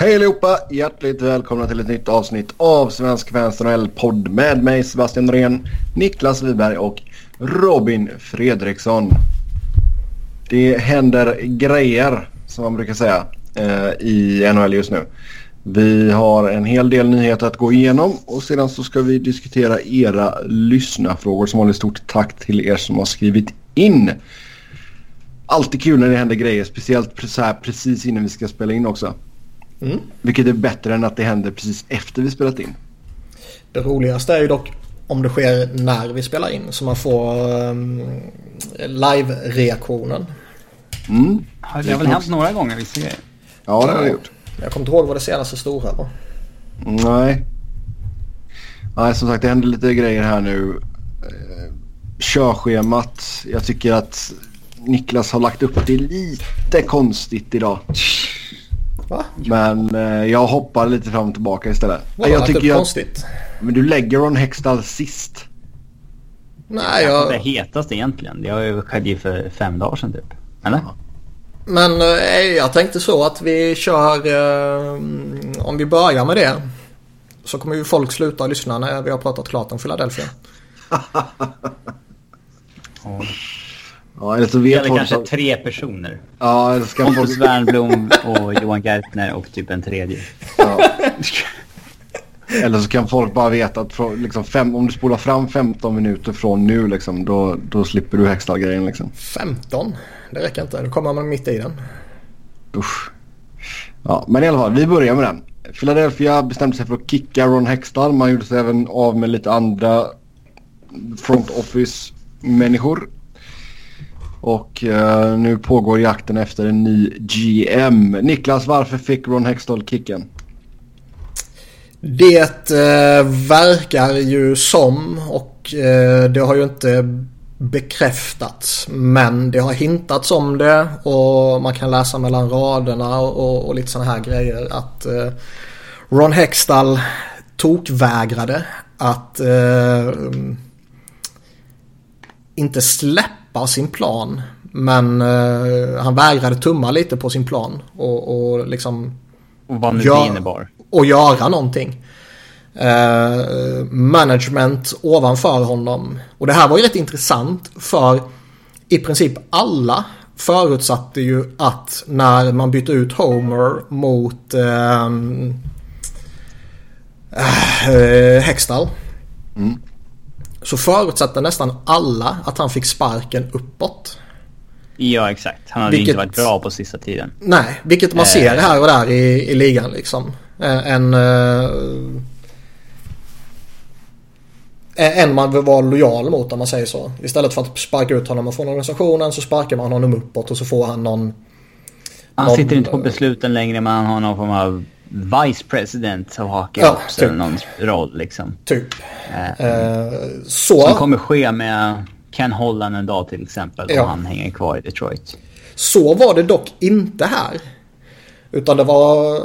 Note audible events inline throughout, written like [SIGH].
Hej allihopa! Hjärtligt välkomna till ett nytt avsnitt av Svensk Fans podd med mig Sebastian Norén, Niklas Wiberg och Robin Fredriksson. Det händer grejer som man brukar säga eh, i NHL just nu. Vi har en hel del nyheter att gå igenom och sedan så ska vi diskutera era lyssnarfrågor. Som vanligt stort tack till er som har skrivit in. Alltid kul när det händer grejer, speciellt precis innan vi ska spela in också. Mm. Vilket är bättre än att det händer precis efter vi spelat in. Det roligaste är ju dock om det sker när vi spelar in så man får um, live-reaktionen. Mm. Det har väl hänt några gånger vi ser. Ja det har det gjort. Jag kommer inte ihåg vad det senaste stora var. Nej. Nej som sagt det händer lite grejer här nu. Eh, körschemat. Jag tycker att Niklas har lagt upp det lite konstigt idag. Va? Men eh, jag hoppar lite fram och tillbaka istället. Vad jag tycker jag, konstigt? Men du lägger Ron Hextall sist. Nej, jag... Det hetaste egentligen. Det skedde ju för fem dagar sedan typ. Eller? Ja. Men eh, jag tänkte så att vi kör, eh, om vi börjar med det. Så kommer ju folk sluta lyssna när vi har pratat klart om Philadelphia. [LAUGHS] [LAUGHS] Ja, eller så vet eller kanske som... tre personer. Ja, eller ska Pontus folk... Wernbloom och Johan Gertner och typ en tredje. Ja. Eller så kan folk bara veta att från, liksom fem, om du spolar fram 15 minuter från nu liksom, då, då slipper du Hextall-grejen. Liksom. 15? Det räcker inte. Då kommer man mitt i den. Usch. Ja, men i alla fall, vi börjar med den. Philadelphia bestämde sig för att kicka Ron Hextall. Man gjorde sig även av med lite andra front office-människor. Och uh, nu pågår jakten efter en ny GM. Niklas, varför fick Ron Hextall kicken? Det eh, verkar ju som och eh, det har ju inte bekräftats men det har hintats om det och man kan läsa mellan raderna och, och lite sådana här grejer att eh, Ron Hextall tokvägrade att eh, inte släppa sin plan men eh, han vägrade tumma lite på sin plan och, och liksom och vad nu det innebar och göra någonting. Uh, management ovanför honom. Och det här var ju rätt intressant för i princip alla förutsatte ju att när man bytte ut Homer mot uh, uh, Hextall. Mm. Så förutsatte nästan alla att han fick sparken uppåt. Ja exakt. Han hade vilket, inte varit bra på sista tiden. Nej, vilket man ser här och där i, i ligan liksom. Eh, en, eh, en man vill vara lojal mot om man säger så. Istället för att sparka ut honom från organisationen så sparkar man honom uppåt och så får han någon... Han någon, sitter inte på besluten längre men han har någon form av vice president av hockey ja, också. Typ. Någon roll liksom. Typ. Uh, så. Som kommer ske med Ken Holland en dag till exempel. Ja. Om han hänger kvar i Detroit. Så var det dock inte här. Utan det var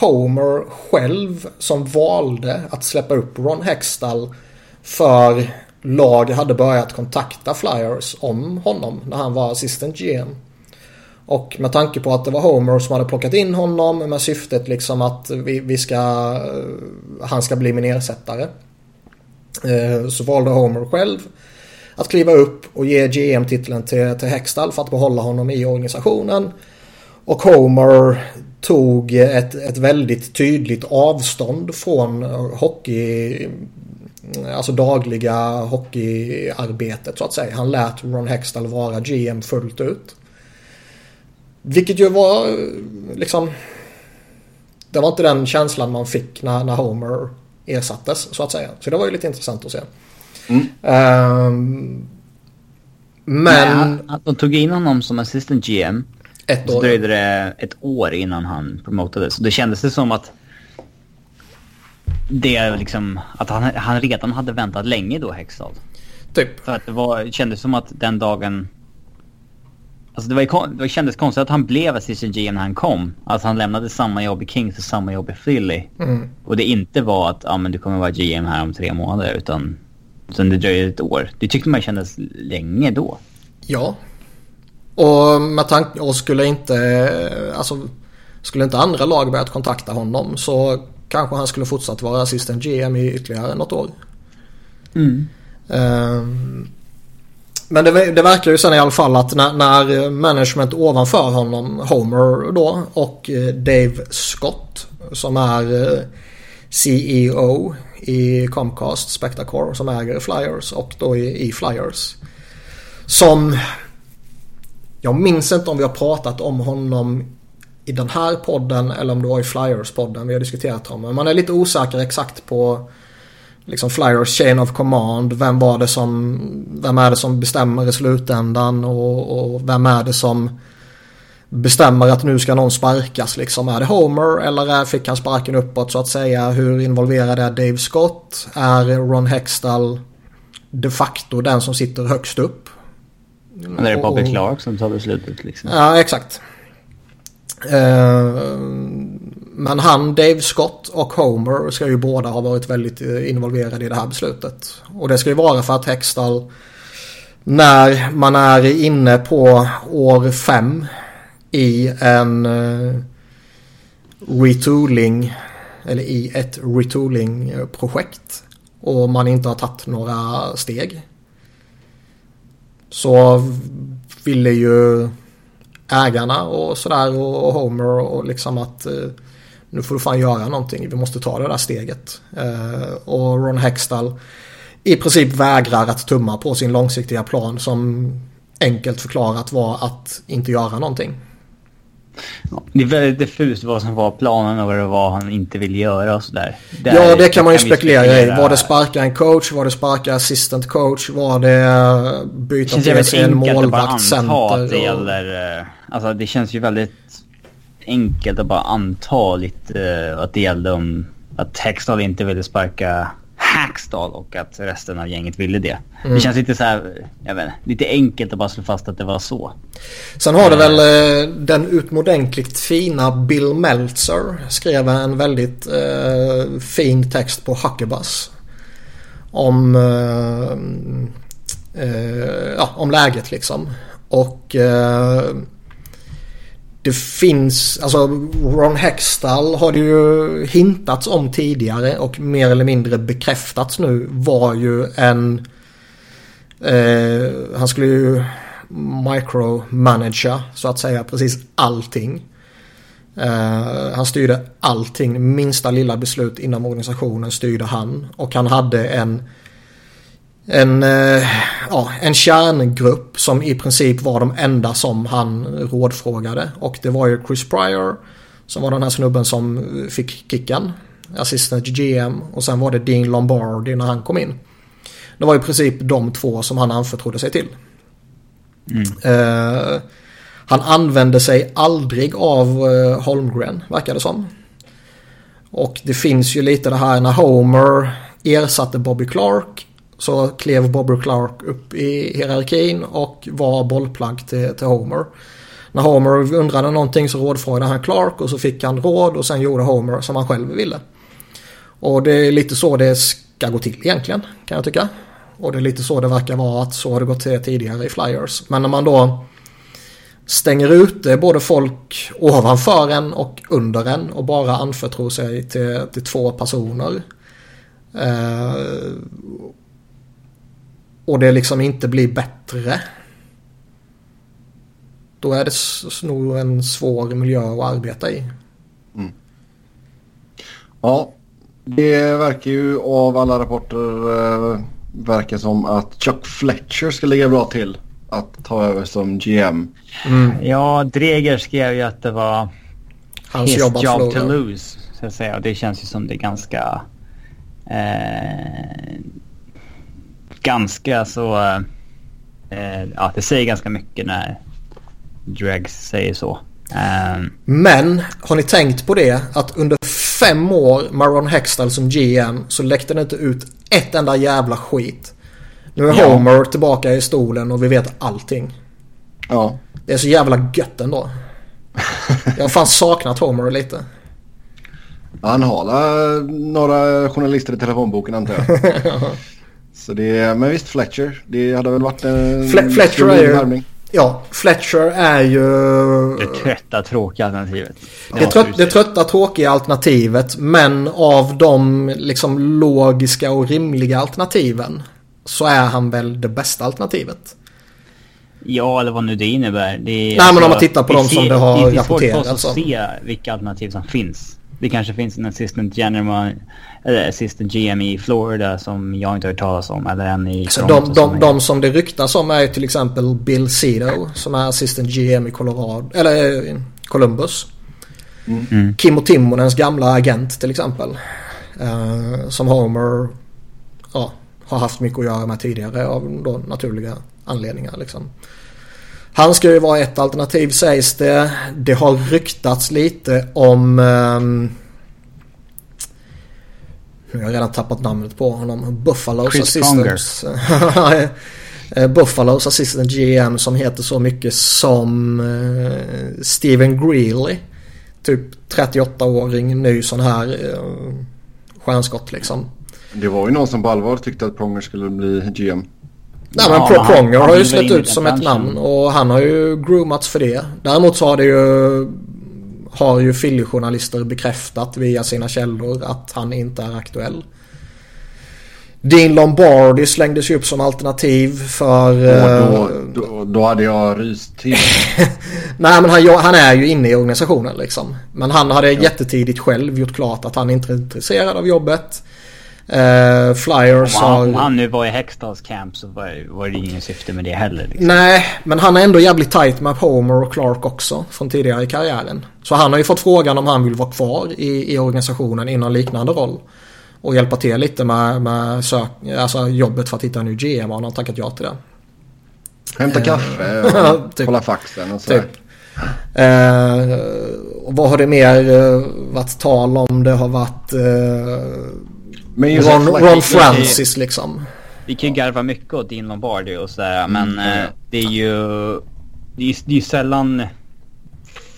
Homer själv som valde att släppa upp Ron Hextall för lag hade börjat kontakta Flyers om honom när han var assistant GM. Och med tanke på att det var Homer som hade plockat in honom med syftet liksom att vi, vi ska, eh, han ska bli min ersättare. Eh, så valde Homer själv att kliva upp och ge GM-titeln till, till Hextall för att behålla honom i organisationen. Och Homer tog ett, ett väldigt tydligt avstånd från hockey, alltså dagliga hockeyarbetet så att säga. Han lät Ron Hextall vara GM fullt ut. Vilket ju var liksom, det var inte den känslan man fick när, när Homer ersattes så att säga. Så det var ju lite intressant att se. Mm. Um, men... Nej, de tog in honom som assistant GM. Ett år. Så dröjde det ett år innan han promotades. Det kändes det som att det liksom, att han, han redan hade väntat länge då, Hextall. Typ. För att det, var, kändes som att den dagen... Alltså det, var, det kändes konstigt att han blev assistant GM när han kom. Att han lämnade samma jobb i Kings och samma jobb i Philly. Mm. Och det inte var att, ja men du kommer vara GM här om tre månader, utan... Sen det dröjde ett år. Det tyckte man kändes länge då. Ja, och med tanke, och skulle inte, alltså Skulle inte andra lag börjat kontakta honom så kanske han skulle fortsatt vara assistent GM i ytterligare något år. Mm. Um, men det, det, verkar ju sen i alla fall att när, när, management ovanför honom, Homer då och eh, Dave Scott som är eh, CEO i Comcast Spectacore som äger Flyers och då i, i Flyers. Som jag minns inte om vi har pratat om honom i den här podden eller om det var i Flyers-podden vi har diskuterat honom. Men man är lite osäker exakt på liksom Flyers chain of command. Vem var det som, vem är det som bestämmer i slutändan och, och vem är det som bestämmer att nu ska någon sparkas liksom. Är det Homer eller fick han sparken uppåt så att säga? Hur involverad är Dave Scott? Är Ron Hextall de facto den som sitter högst upp? Men är det Bobby Clark som tar beslutet liksom? Ja, exakt. Uh, men han, Dave Scott och Homer ska ju båda ha varit väldigt eh, involverade i det här beslutet. Och det ska ju vara för att Hextall när man är inne på år fem i en eh, retooling eller i ett retooling-projekt och man inte har tagit några steg. Så ville ju ägarna och sådär och Homer och liksom att eh, nu får du fan göra någonting, vi måste ta det där steget. Uh, och Ron Hextall i princip vägrar att tumma på sin långsiktiga plan som enkelt förklarat var att inte göra någonting. Det är väldigt diffust vad som var planen och vad det var han inte vill göra och sådär. ja, det kan man ju kan spekulera, spekulera i. Var det sparka en coach? Var det sparka assistant coach? Var det byta till sig en målvakt, center? Att det, gäller, alltså det känns ju väldigt enkelt att bara anta lite att det gällde om att Hextall inte ville sparka Hackstall och att resten av gänget ville det. Mm. Det känns lite så här, jag vet lite enkelt att bara slå fast att det var så. Sen har det väl eh, den utomordentligt fina Bill Meltzer skrev en väldigt eh, fin text på Huckabus. Om, eh, eh, ja, om läget liksom. Och eh, det finns, alltså Ron Hextall har det ju hintats om tidigare och mer eller mindre bekräftats nu var ju en eh, han skulle ju micromanagera så att säga precis allting. Uh, han styrde allting, minsta lilla beslut inom organisationen styrde han och han hade en en, eh, ja, en kärngrupp som i princip var de enda som han rådfrågade. Och det var ju Chris Pryor som var den här snubben som fick kicken. Assistant GM och sen var det Dean Lombardi när han kom in. Det var i princip de två som han anförtrodde sig till. Mm. Uh, han använde sig aldrig av uh, Holmgren, verkar det som. Och det finns ju lite det här när Homer ersatte Bobby Clark så klev Bobby Clark upp i hierarkin och var bollplank till, till Homer. När Homer undrade någonting så rådfrågade han Clark och så fick han råd och sen gjorde Homer som han själv ville. Och det är lite så det ska gå till egentligen kan jag tycka. Och det är lite så det verkar vara att så har det gått till tidigare i Flyers. Men när man då stänger ute både folk ovanför en och under en och bara anförtror sig till, till två personer. Eh, och det liksom inte blir bättre. Då är det nog en svår miljö att arbeta i. Mm. Ja, det verkar ju av alla rapporter eh, verkar som att Chuck Fletcher ska ligga bra till att ta över som GM. Mm. Ja, Dreger skrev ju att det var hans his jobb, job to lose. Så att säga. Och det känns ju som det är ganska... Eh, ganska så... Eh, ja, det säger ganska mycket när Dregs säger så. Um, Men har ni tänkt på det att under fem år med Ron Hextall som GM så läckte det inte ut ett enda jävla skit. Nu är ja. Homer tillbaka i stolen och vi vet allting. Ja. Det är så jävla gött ändå. Jag har fan saknat Homer lite. Han har några journalister i telefonboken antar jag. [LAUGHS] Så det, men visst Fletcher. Det hade väl varit en Fle Fletcher är ju, Ja, Fletcher är ju... Det trötta, tråkiga alternativet. Det, trött, det trötta, tråkiga alternativet. Men av de liksom logiska och rimliga alternativen så är han väl det bästa alternativet. Ja, eller vad nu det innebär. Det är, Nej, alltså, men om man tittar på de som det har rapporterats om. Det är svårt för oss att se vilka alternativ som finns. Det kanske finns en assistant general, eller assistant GM i Florida som jag inte har hört talas om. Eller en i så de, de, som de som det ryktas om är till exempel Bill Cito som är assistant GM i Colorado, eller eh, Columbus. Mm. Kimmo Timonens gamla agent till exempel. Uh, som Homer ja, har haft mycket att göra med tidigare av då naturliga anledningar. Liksom. Han ska ju vara ett alternativ sägs det. Det har ryktats lite om... Um, jag har redan tappat namnet på honom. Buffalos Chris assistant. [LAUGHS] Eh, Buffalos assistant GM som heter så mycket som uh, Steven Greeley. Typ 38-åring, ny sån här uh, stjärnskott liksom. Det var ju någon som på allvar tyckte att Pronger skulle bli GM. Nej men ja, Pronger har ju släppt ut som ett namn och han har ju groomats för det. Däremot så har det ju har ju Philly-journalister bekräftat via sina källor att han inte är aktuell. Dean Lombardi slängdes ju upp som alternativ för... Och då, eh, då, då hade jag ryst till. [LAUGHS] Nej men han, han, är ju inne i organisationen liksom. Men han hade ja. jättetidigt själv gjort klart att han inte är intresserad av jobbet. Uh, Flyers om han, har... Om han nu var i Hextals camp så var, var det ingen syfte med det heller. Liksom. Nej, men han är ändå jävligt tight med Homer och Clark också. Från tidigare i karriären. Så han har ju fått frågan om han vill vara kvar i, i organisationen i någon liknande roll. Och hjälpa till lite med, med sök, alltså jobbet för att hitta en ny GM. Och han har tackat ja till det. Hämta kaffe [LAUGHS] och typ, kolla faxen och sådär. Typ. Eh, och vad har det mer uh, varit tal om? Det har varit... Uh, men just Ron, Ron Francis liksom. Vi kan ju garva mycket åt Dean Lombardi och sådär men mm. eh, det är ju... Det är, ju sällan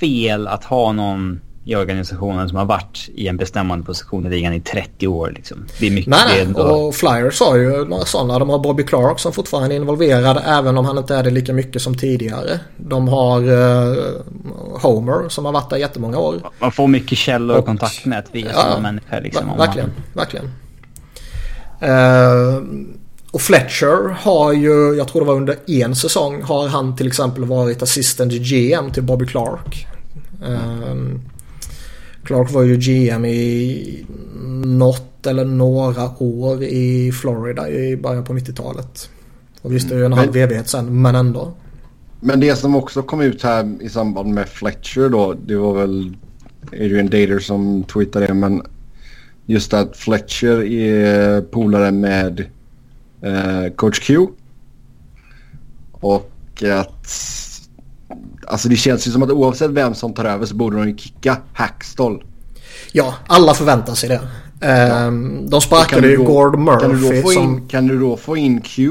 fel att ha någon i organisationen som har varit i en bestämmande position i ligan i 30 år. Liksom. Det är mycket nej, nej. och Flyers har ju några sådana. De har Bobby Clark som fortfarande är involverad även om han inte är det lika mycket som tidigare. De har uh, Homer som har varit där jättemånga år. Man får mycket källor och, och kontakt via ja, sådana människor. Liksom, verkligen, verkligen. Uh, och Fletcher har ju, jag tror det var under en säsong, har han till exempel varit assistant GM till Bobby Clark. Uh, Clark var ju GM i något eller några år i Florida i början på 90-talet. Och visst, det är ju en halv evighet sen, men ändå. Men det som också kom ut här i samband med Fletcher då, det var väl Adrian Dater som tweetade det, men just att Fletcher är polare med eh, coach Q. Och att... Alltså det känns ju som att oavsett vem som tar över så borde de ju kicka Hackstall. Ja, alla förväntar sig det. Ja. Ehm, de sparkade ju Gord Murphy. Kan du, in, som... kan du då få in Q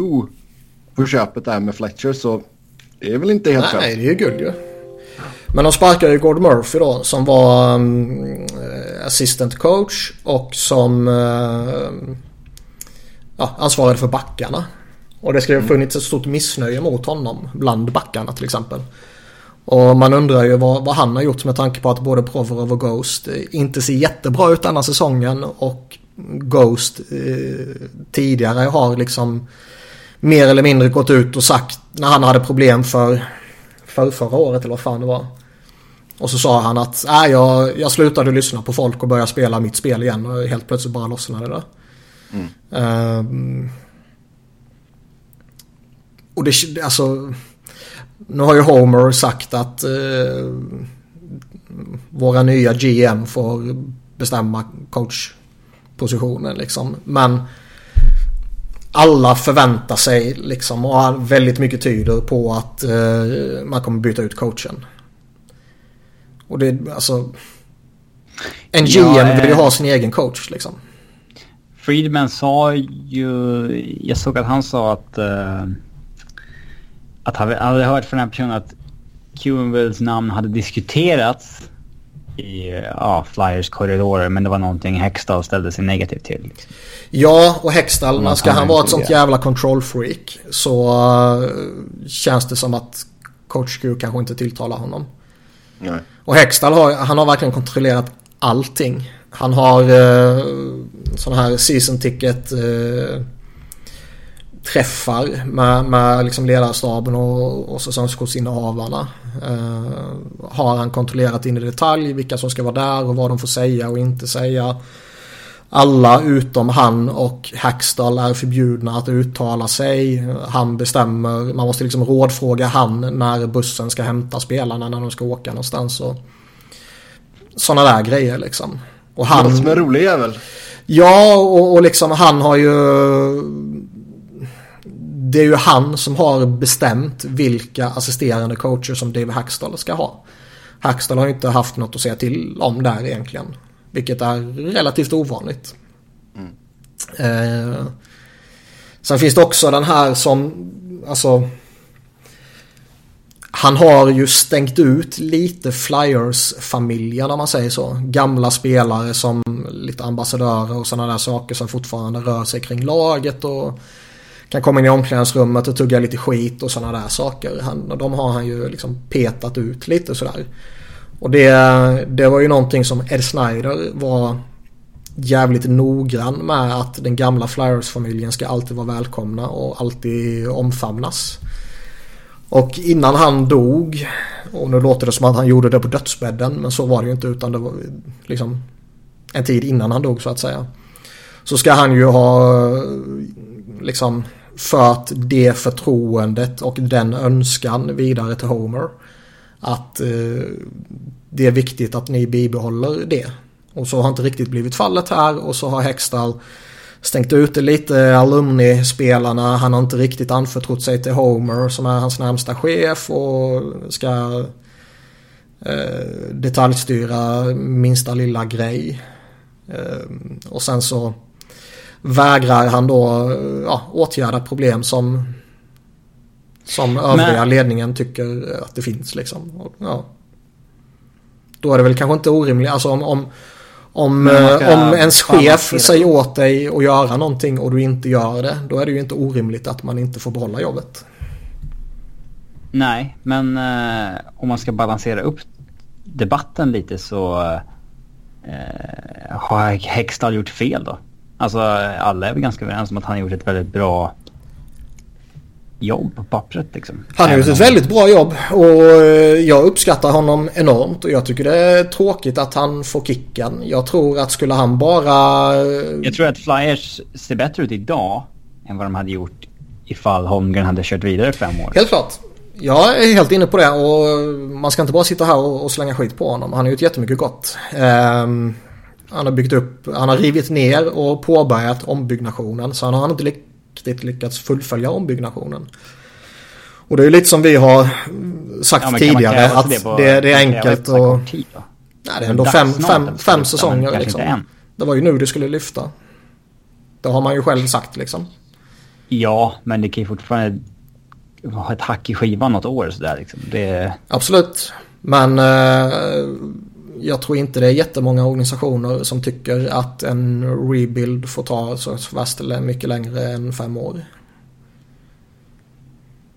på köpet där med Fletcher så det är väl inte helt Nej, nej det är ju guld ju. Men de sparkade ju Gord Murphy då som var um, assistant coach och som uh, ja, ansvarade för backarna. Och det ska ju ha funnits ett stort missnöje mot honom bland backarna till exempel. Och man undrar ju vad, vad han har gjort med tanke på att både Provorov och Ghost inte ser jättebra ut denna säsongen och Ghost eh, tidigare har liksom mer eller mindre gått ut och sagt när han hade problem för, för förra året eller vad fan det var. Och så sa han att äh, jag, jag slutade lyssna på folk och började spela mitt spel igen och helt plötsligt bara lossnade det. Mm. Um, och det, alltså, nu har ju Homer sagt att uh, våra nya GM får bestämma coachpositionen liksom. Men alla förväntar sig liksom och väldigt mycket tyder på att uh, man kommer byta ut coachen. Och det alltså... En GM ja, vill ju ha sin egen coach liksom. Friedman sa ju... Jag såg att han sa att... Uh, att han hade hört från den personen att Cubanvilles namn hade diskuterats i ja, Flyers korridorer men det var någonting Hextall ställde sig negativ till. Liksom. Ja, och Hextall, ska han vara ett sånt jävla control freak så uh, känns det som att Coach Q kanske inte tilltalar honom. Nej. Och Hextall har, han har verkligen kontrollerat allting. Han har eh, sådana här season ticket eh, träffar med, med liksom ledarstaben och, och säsongskortsinnehavarna. Eh, har han kontrollerat in i detalj vilka som ska vara där och vad de får säga och inte säga. Alla utom han och Hackstall är förbjudna att uttala sig. Han bestämmer, man måste liksom rådfråga han när bussen ska hämta spelarna när de ska åka någonstans. Och sådana där grejer liksom. Och han... Låter som en rolig jävel. Ja, och, och liksom han har ju... Det är ju han som har bestämt vilka assisterande coacher som Dave Hackstall ska ha. Hackstall har ju inte haft något att säga till om där egentligen. Vilket är relativt ovanligt. Mm. Eh, sen finns det också den här som, alltså. Han har ju stängt ut lite Flyers-familjen om man säger så. Gamla spelare som lite ambassadörer och sådana där saker som fortfarande rör sig kring laget och kan komma in i omklädningsrummet och tugga lite skit och sådana där saker. Han, de har han ju liksom petat ut lite sådär. Och det, det var ju någonting som Ed Snyder var jävligt noggrann med att den gamla Flyers-familjen ska alltid vara välkomna och alltid omfamnas. Och innan han dog, och nu låter det som att han gjorde det på dödsbädden men så var det ju inte utan det var liksom en tid innan han dog så att säga. Så ska han ju ha liksom fört det förtroendet och den önskan vidare till Homer. Att eh, det är viktigt att ni bibehåller det. Och så har inte riktigt blivit fallet här och så har Hextall stängt ute lite alumni-spelarna. Han har inte riktigt anförtrott sig till Homer som är hans närmsta chef och ska eh, detaljstyra minsta lilla grej. Eh, och sen så vägrar han då eh, ja, åtgärda problem som som övriga Men... ledningen tycker att det finns liksom. Och, ja. Då är det väl kanske inte orimligt. Alltså om, om, om, eh, om ens chef säger åt dig att göra någonting och du inte gör det. Då är det ju inte orimligt att man inte får behålla jobbet. Nej, men eh, om man ska balansera upp debatten lite så eh, har Hextall gjort fel då? Alltså alla är väl ganska överens om att han har gjort ett väldigt bra jobb på pappret liksom. Han har gjort ett väldigt bra jobb och eh, jag uppskattar honom enormt och jag tycker det är tråkigt att han får kicken. Jag tror att skulle han bara... Eh, jag tror att Flyers ser bättre ut idag än vad de hade gjort ifall Holmgren hade kört vidare fem år. Helt klart. Jag är helt inne på det och man ska inte bara sitta här och slänga skit på honom. Han har gjort jättemycket gott. Um, han har byggt upp, han har rivit ner och påbörjat ombyggnationen. Så han har inte riktigt lyckats fullfölja ombyggnationen. Och det är lite som vi har sagt ja, tidigare att det, på, det, det, är enkelt och... Tid, nej, det är ändå fem, fem, fem säsonger liksom. Det var ju nu det skulle lyfta. Det har man ju själv sagt liksom. Ja, men det kan ju fortfarande ha ett hack i skivan något år sådär liksom. Det... Absolut. Men eh, jag tror inte det är jättemånga organisationer som tycker att en rebuild får ta så värst mycket längre än fem år.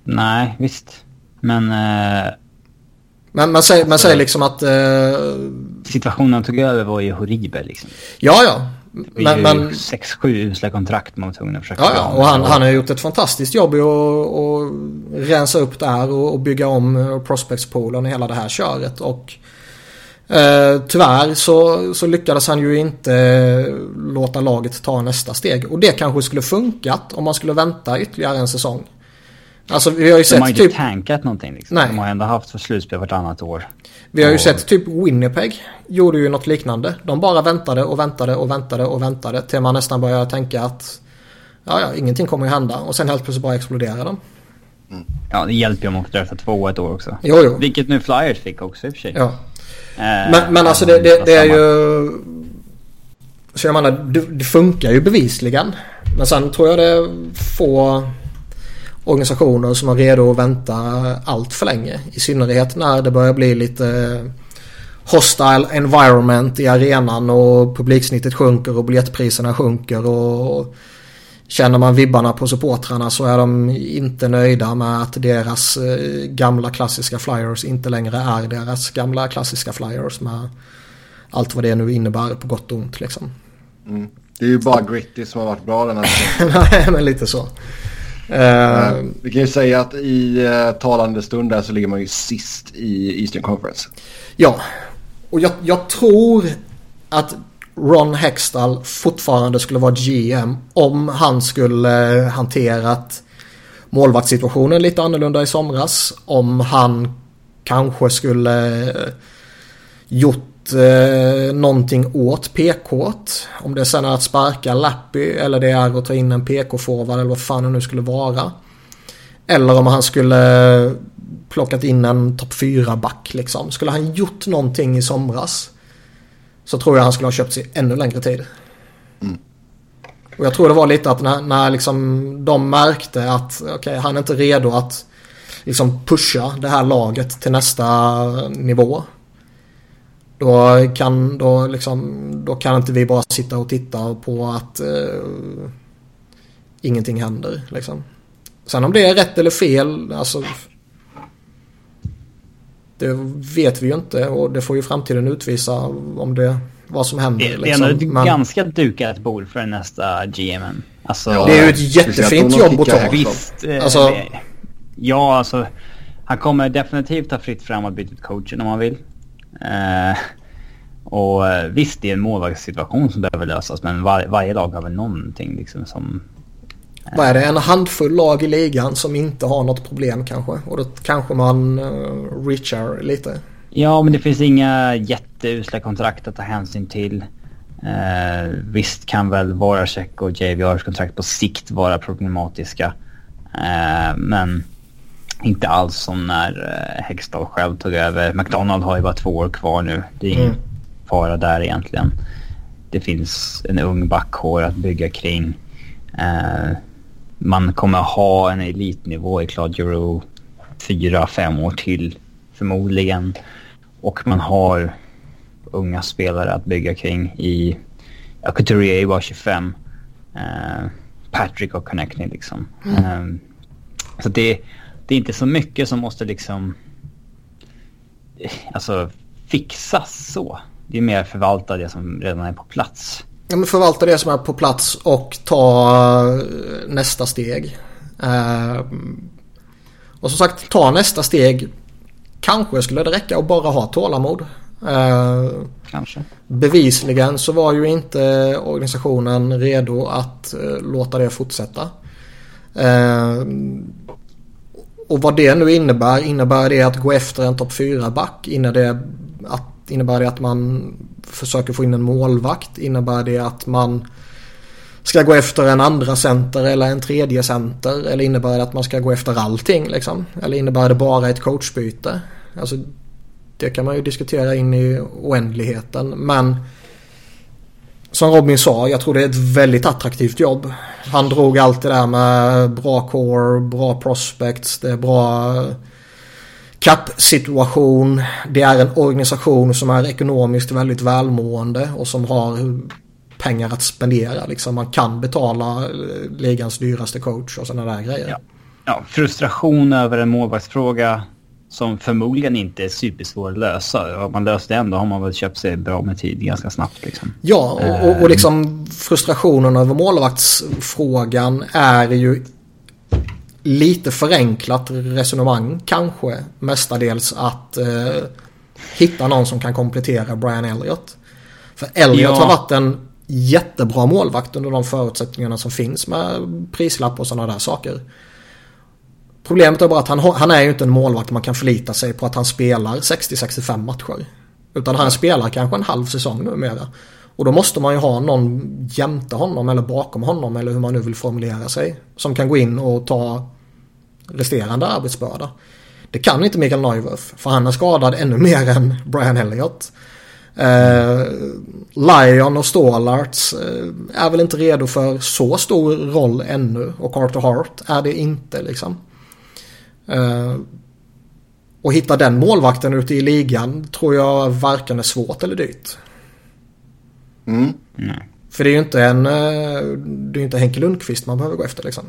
Nej, visst. Men... Eh, men man säger, man säger liksom att... Eh, situationen han tog över var ju horribel liksom. Ja, ja. Men, men, sex, sju usla kontrakt man var tvungen att försöka Ja, ja. och han, han har gjort ett fantastiskt jobb i att, att rensa upp där och, och bygga om prospectspoolen och hela det här köret. Och Eh, tyvärr så, så lyckades han ju inte eh, låta laget ta nästa steg. Och det kanske skulle funkat om man skulle vänta ytterligare en säsong. Alltså vi har ju sett De har ju typ... inte tankat någonting liksom. Nej. De har ändå haft för slutspel vartannat år. Vi har ju och... sett typ Winnipeg gjorde ju något liknande. De bara väntade och väntade och väntade och väntade till man nästan började tänka att ja, ja, ingenting kommer ju hända. Och sen helt plötsligt bara exploderar de. Mm. Ja, det hjälper ju om de draftar två ett år också. Jo, jo. Vilket nu Flyers fick också i och för sig. Ja. Eh, men, men alltså det, det, det är ju... Så jag menar, det, det, funkar ju bevisligen. Men sen tror jag det är få organisationer som är redo att vänta allt för länge. I synnerhet när det börjar bli lite hostile environment i arenan och publiksnittet sjunker och biljettpriserna sjunker och känner man vibbarna på supportrarna så är de inte nöjda med att deras eh, gamla klassiska flyers inte längre är deras gamla klassiska flyers med allt vad det nu innebär på gott och ont liksom. Mm. Det är ju bara Gritty som har varit bra den här säsongen. [LAUGHS] Nej, men lite så. Uh, vi kan ju säga att i uh, talande stund där så ligger man ju sist i Eastern Conference. Ja, och jag, jag tror att Ron Hextall fortfarande skulle vara GM om han skulle hanterat målvaktssituationen lite annorlunda i somras. Om han kanske skulle eh, gjort eh, någonting åt PK. Om det sen är att sparka Lappy eller det är att ta in en PK-forward eller vad fan det nu skulle vara. Eller om han skulle plockat in en topp 4-back liksom. Skulle han gjort någonting i somras så tror jag han skulle ha köpt sig ännu längre tid. Mm. Och jag tror det var lite att när, när liksom de märkte att okay, han är inte redo att liksom pusha det här laget till nästa nivå. Då kan, då liksom, då kan inte vi bara sitta och titta på att uh, ingenting händer. Liksom. Sen om det är rätt eller fel, alltså det vet vi ju inte och det får ju framtiden utvisa om det, vad som händer. Det, liksom. det är ändå ett Men... ganska dukat bord för nästa GM. Alltså, ja, det är ju ett jättefint jobb att ta. Visst. Eh, alltså... Det, ja, alltså. Han kommer definitivt ha fritt fram att byta ut coachen om han vill. Eh, och eh, visst, det är en målvaktssituation som behöver lösas. Men var, varje lag har väl någonting liksom som vad är det, en handfull lag i ligan som inte har något problem kanske. Och då kanske man uh, reachar lite. Ja, men det finns inga jätteusla kontrakt att ta hänsyn till. Uh, visst kan väl Voracek och JVRs kontrakt på sikt vara problematiska. Uh, men inte alls som när uh, Hextall själv tog över. McDonald har ju bara två år kvar nu. Det är ingen mm. fara där egentligen. Det finns en ung backhår att bygga kring. Uh, man kommer ha en elitnivå i Claude Giroux fyra, fem år till förmodligen. Och man har unga spelare att bygga kring i... Ja, Couturier bara 25. Uh, Patrick och Connecting liksom. Mm. Um, så det, det är inte så mycket som måste liksom... Alltså fixas så. Det är mer förvalta det som redan är på plats. Ja, men förvalta det som är på plats och ta eh, nästa steg. Uh, och som sagt, ta nästa steg. Kanske skulle det räcka att bara ha tålamod. Uh, Kanske. Bevisligen så var ju inte organisationen redo att låta det fortsätta. och vad det nu innebär, innebär det att gå efter en topp 4-back? Innebär det att Innebär det att man försöker få in en målvakt? Innebär det att man ska gå efter en andra center eller en tredje center? Eller innebär det att man ska gå efter allting liksom? Eller innebär det bara ett coachbyte? Alltså, det kan man ju diskutera in i oändligheten. Men som Robin sa, jag tror det är ett väldigt attraktivt jobb. Han drog allt det där med bra core, bra prospects, det är bra Kapp-situation. Det är en organisation som är ekonomiskt väldigt välmående och som har pengar att spendera. Liksom. Man kan betala eh, ligans dyraste coach och sådana där grejer. Ja. ja, frustration över en målvaktsfråga som förmodligen inte är supersvår att lösa. Om man löser det ändå har man väl köpt sig bra med tid ganska snabbt. Liksom. Ja, och, och, och liksom frustrationen över målvaktsfrågan är ju lite förenklat resonemang kanske mestadels att eh, hitta någon som kan komplettera Brian Elliott. För Elliott ja. har varit en jättebra målvakt under de förutsättningarna som finns med prislapp och sådana där saker. Problemet är bara att han, han är ju inte en målvakt man kan förlita sig på att han spelar 60-65 matcher. Utan han spelar kanske en halv säsong numera. Och då måste man ju ha någon jämte honom eller bakom honom eller hur man nu vill formulera sig. Som kan gå in och ta resterande arbetsbörda. Det kan inte Mikael Neuwerf för han är skadad ännu mer än Brian Elliott. Eh, Lion och Stålarts eh, är väl inte redo för så stor roll ännu och Carter Hart är det inte liksom. Eh, och hitta den målvakten ute i ligan tror jag varken är svårt eller dyrt. Mm. Mm. För det är ju inte en... eh, Det är inte Henke Lundqvist man behöver gå efter liksom.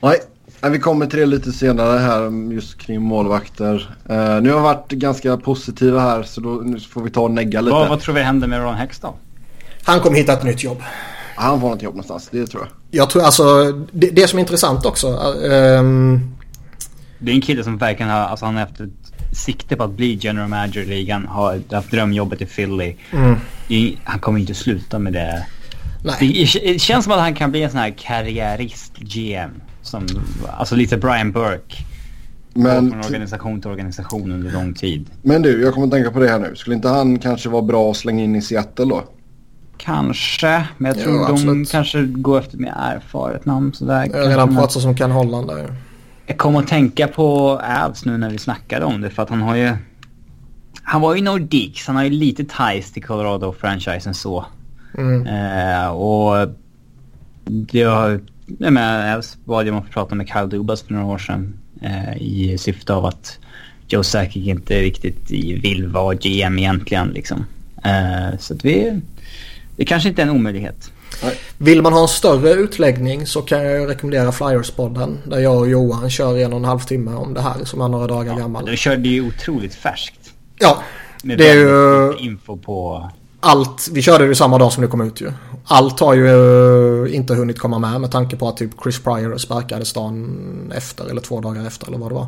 Nej, Nej, vi kommer till det lite senare här just kring målvakter. Eh, nu har vi varit ganska positiva här så då, nu får vi ta och negga lite. Vad, vad tror vi händer med Ron Hextall? Han kommer hitta ett nytt jobb. Han får något jobb någonstans, det tror jag. Jag tror alltså, det, det som är intressant också. ehm, Det är en kille som verkligen har, alltså han har haft ett sikte på att bli general manager i ligan. Har haft drömjobbet i Philly. mm, Det är, han kommer inte sluta med det. nej. Det, det känns som att han kan bli en sån här karriärist-GM. Som, alltså lite Brian Burke. Men, från organisation till organisation under lång tid. men du, jag kommer att tänka på det här nu. Skulle inte han kanske vara bra att slänga in i Seattle då? Kanske, men jag tror de absolut. kanske går efter mer erfaret namn sådär. Jag har redan pratat som Ken Holland där. Jag kommer att tänka på Avs nu när vi snackade om det för att han har ju... Han var ju Nordiques, han har ju lite ties till Colorado-franchisen så. Mm. Eh, och det har... Jag menar, Avs bad ju om att få prata med Kyle Dubas för några år sedan eh, i syfte av att Joe Sakic inte riktigt vill vara GM egentligen liksom. Eh, så att vi... Det kanske inte är en omöjlighet. Vill man ha en större utläggning så kan jag ju rekommendera Flyers-podden. Där jag och Johan kör en och en halv timme om det här som är några dagar gammal. Du körde ju otroligt färskt. Ja, Med Det är ju- lite info på... allt. Vi körde det samma dag som det kom ut ju. Allt har ju eh, inte hunnit komma med med tanke på att typ Chris Pryor sparkades dagen efter eller två dagar efter eller vad det var.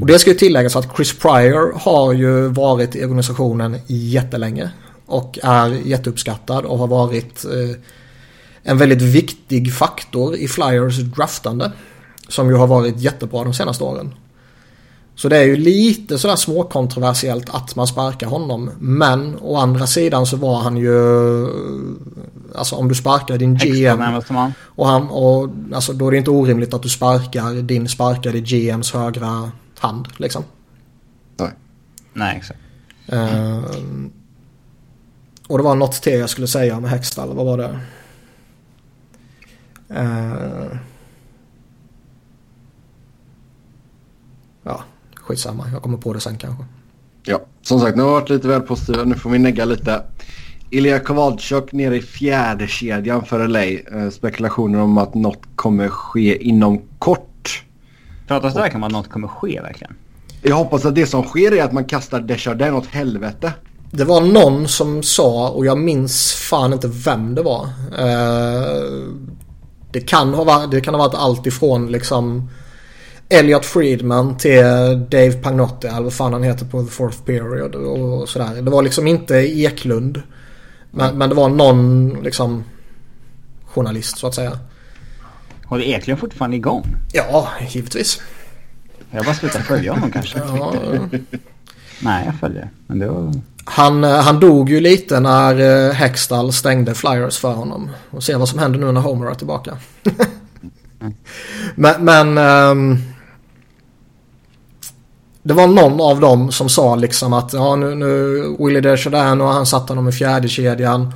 Och det ska ju tilläggas att Chris Pryor har ju varit i organisationen jättelänge. Och är jätteuppskattad och har varit eh, en väldigt viktig faktor i Flyers draftande. Som ju har varit jättebra de senaste åren. Så det är ju lite sådär småkontroversiellt att man sparkar honom. Men å andra sidan så var han ju... Alltså om du sparkar din GM och, han, och alltså, då är det inte orimligt att du sparkar din sparkade GMs högra hand liksom. Nej. Nej, exakt. Ehm, och det var något till jag skulle säga om Hextall. Vad var det? Uh, ja, skitsamma. Jag kommer på det sen kanske. Ja, som sagt, nu har vi varit lite väl positiva. Nu får vi negga lite. Ilja Kovalchuk nere i fjärde kedjan för LA. Eh, spekulationer om att något kommer ske inom kort. Pratas det verkligen om att något kommer ske verkligen? Jag hoppas att det som sker är att man kastar Desjardins åt helvete. Det var någon som sa, och jag minns fan inte vem det var. Eh, det, kan ha varit, det kan ha varit allt ifrån liksom Elliot Friedman till Dave Pagnotti, eller vad fan han heter på The Fourth Period och sådär. Det var liksom inte Eklund. Men, men det var någon liksom journalist så att säga. Håller Eklund fortfarande igång? Ja, givetvis. Jag bara slutar följa honom kanske. Ja, Nej, jag följer. Men det var... Han, eh, han dog ju lite när eh, Hextall stängde Flyers för honom. Och se vad som händer nu när Homer är tillbaka. [LAUGHS] men men um, det var någon av dem som sa liksom att ja nu, nu Willie Desjardins och han satt honom i fjärde kedjan.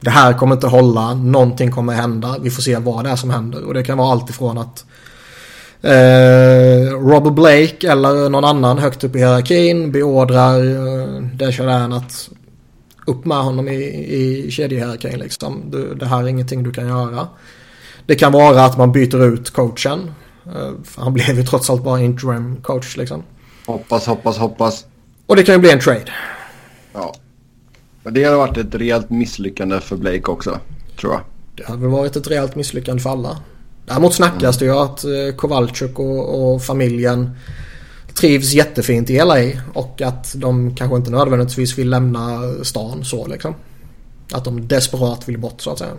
Det här kommer inte hålla. Någonting kommer hända. Vi får se vad det är som händer. Och det kan vara allt ifrån att Eh, Robert Blake eller någon annan högt upp i hierarkin beordrar eh, Desjardins att upp med honom i, i kedjehierarkin liksom. Du, det här är ingenting du kan göra. Det kan vara att man byter ut coachen. Eh, han blev ju trots allt bara interim coach liksom. Hoppas, hoppas, hoppas. Och det kan ju bli en trade. Ja. Men det hade varit ett rejält misslyckande för Blake också, tror jag. Det hade väl varit ett rejält misslyckande för alla. Däremot snackas det ju att eh, Kowalczyk och, och familjen trivs jättefint i LA och att de kanske inte nödvändigtvis vill lämna stan så liksom. Att de desperat vill bort så att säga.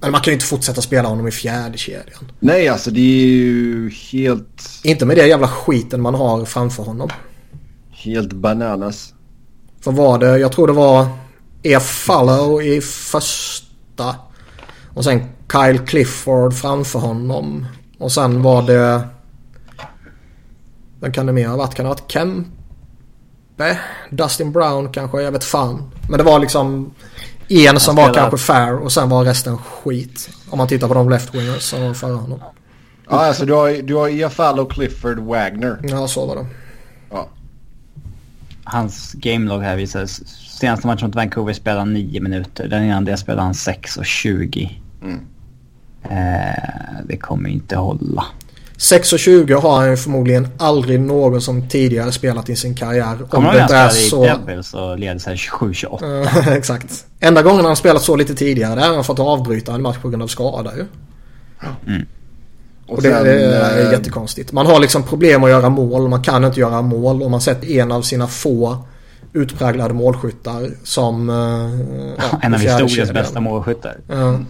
Men man kan ju inte fortsätta spela honom i fjärde kedjan. Nej, alltså det är ju helt, Inte med det jävla skiten man har framför honom. helt bananas. För var det, jag tror det var E. Fallow i första. Och sen Kyle Clifford framför honom. Och sen var det... Vem kan det mer ha varit? Kan det ha varit Kempe? Dustin Brown kanske? Jag vet fan. Men det var liksom en som var kanske fair och sen var resten skit. Om man tittar på de left-wingers som var före honom. Ja, alltså du har, du har och Clifford Wagner. Ja, så var det. Hans gamelog här visar senaste matchen mot Vancouver spelade han 9 minuter. Den innan det spelade han 6 och 20. Mm. Eh, det kommer inte hålla. 6.20 har han ju förmodligen aldrig någon som tidigare spelat i sin karriär. Kommer om det är så... Devils och leder sig 27-28. [LAUGHS] exakt. Enda gången han spelat så lite tidigare har han fått avbryta en match på grund av skada ju. Mm. Och, och det, sen, det, är äh... jättekonstigt. Man har liksom problem att göra mål. Man kan inte göra mål. Och man sett en av sina få utpräglade målskyttar som... Äh, ja, en av historiens bästa målskyttar. Mm.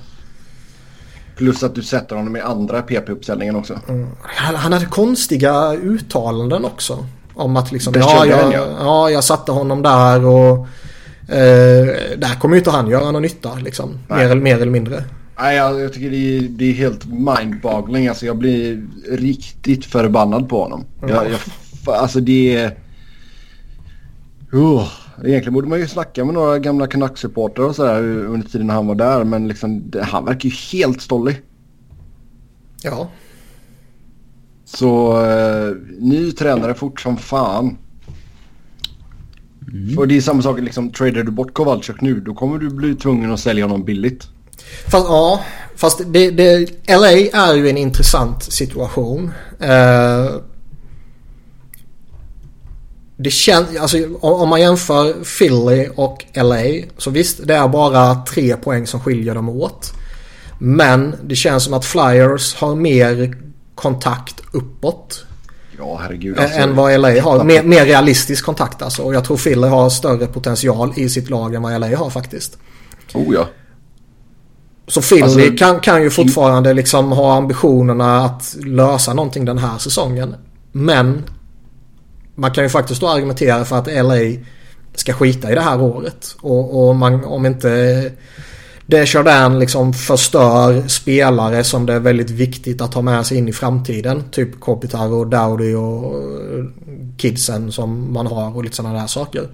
Plus att du sätter honom i andra PP-uppställningen också. Mm. Han hade konstiga uttalanden också. Om att liksom, ja jag, ja, jag satte honom där och eh, där kommer ju inte han göra någon nytta liksom. Mer eller, mer eller mindre. Nej, jag, jag tycker det är, det är helt mindboggling. Alltså jag blir riktigt förbannad på honom. Mm. Jag, jag, alltså det är... Uh, egentligen borde man ju snacka med några gamla Canucks-supportrar och sådär under tiden han var där. Men liksom, det, han verkar ju helt stollig. Ja. Så uh, ny tränare fort som fan. Mm. Och det är samma sak, liksom, tradar du bort Kowalczyk nu då kommer du bli tvungen att sälja honom billigt. Fast ja, fast det, det, LA är ju en intressant situation. Uh, det känns, alltså om man jämför Philly och LA så visst det är bara tre poäng som skiljer dem åt. Men det känns som att Flyers har mer kontakt uppåt. Ja herregud. Alltså, än vad LA har. Mer, mer realistisk kontakt alltså. Och jag tror Philly har större potential i sitt lag än vad LA har faktiskt. Oh ja. Så Philly alltså, kan, kan ju fortfarande liksom ha ambitionerna att lösa någonting den här säsongen. Men man kan ju faktiskt då argumentera för att LA ska skita i det här året. Och, och man, om inte Desjardins liksom förstör spelare som det är väldigt viktigt att ha med sig in i framtiden. Typ Kopitar och Dowdy och kidsen som man har och lite sådana där saker.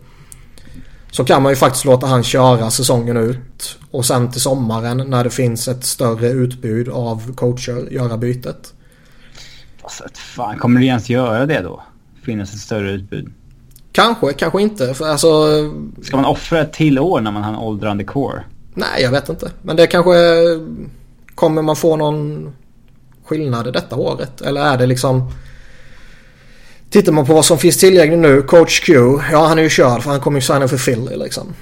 Så kan man ju faktiskt låta han köra säsongen ut. Och sen till sommaren när det finns ett större utbud av coacher göra bytet. Alltså, fan, kommer du ens göra det då? finnas ett större utbud. Kanske, kanske inte. För alltså, Ska man offra ett till år när man har en åldrande core? Nej, jag vet inte. Men det kanske... Kommer man få någon skillnad detta året? Eller är det liksom... Tittar man på vad som finns tillgängligt nu. Coach Q. Ja, han är ju körd för han kommer ju signa för Philly liksom.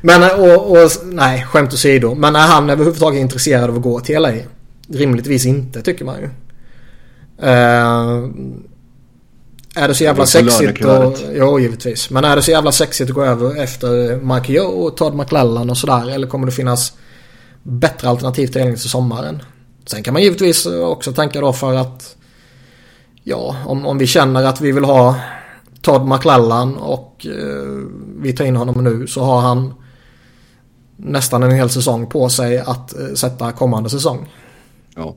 [LAUGHS] men och, och, nej, skämt åsido. Men är han överhuvudtaget intresserad av att gå till LA? Rimligtvis inte tycker man ju. Uh, är det så jävla sexigt och... Jo, givetvis. Men är det så jävla sexigt att gå över efter Mike Joe och Todd McLellan och sådär? Eller kommer det finnas bättre alternativ till till sommaren? Sen kan man givetvis också tänka då för att... Ja, om, om vi känner att vi vill ha Todd McLellan och uh, vi tar in honom nu så har han nästan en hel säsong på sig att uh, sätta kommande säsong. Ja.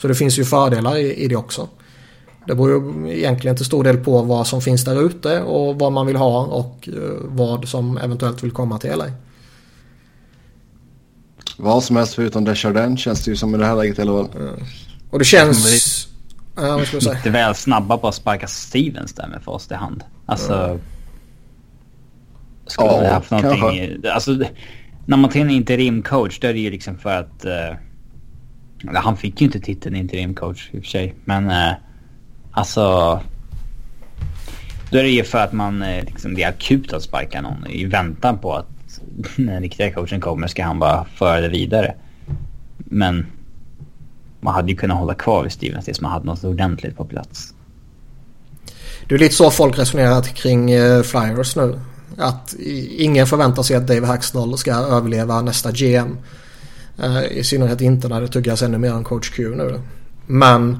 Så det finns ju fördelar i, i det också. Det beror ju egentligen till stor del på vad som finns där ute och vad man vill ha och uh, vad som eventuellt vill komma till LA. Vad som helst förutom Desjardins känns det ju som i det här läget i alla fall. Mm. Och det känns... Ja, vad ska jag säga? Lite väl snabba på att sparka Stevens där med fast i hand. Alltså... Mm. Skulle ja, haft någonting... Alltså, när man tar in interimcoach då är det ju liksom för att... Uh, han fick ju inte titeln interimcoach i och för sig. Men eh, alltså... Då är det ju för att man eh, liksom, det är akut att sparka någon i väntan på att när den riktiga coachen kommer ska han bara föra det vidare. Men man hade ju kunnat hålla kvar vid Stevens tills man hade något ordentligt på plats. Det är lite så folk resonerat kring eh, Flyers nu. Att ingen förväntar sig att Dave Haxnall ska överleva nästa GM. Eh, I synnerhet inte när det tuggas ännu mer om coach Q nu. Men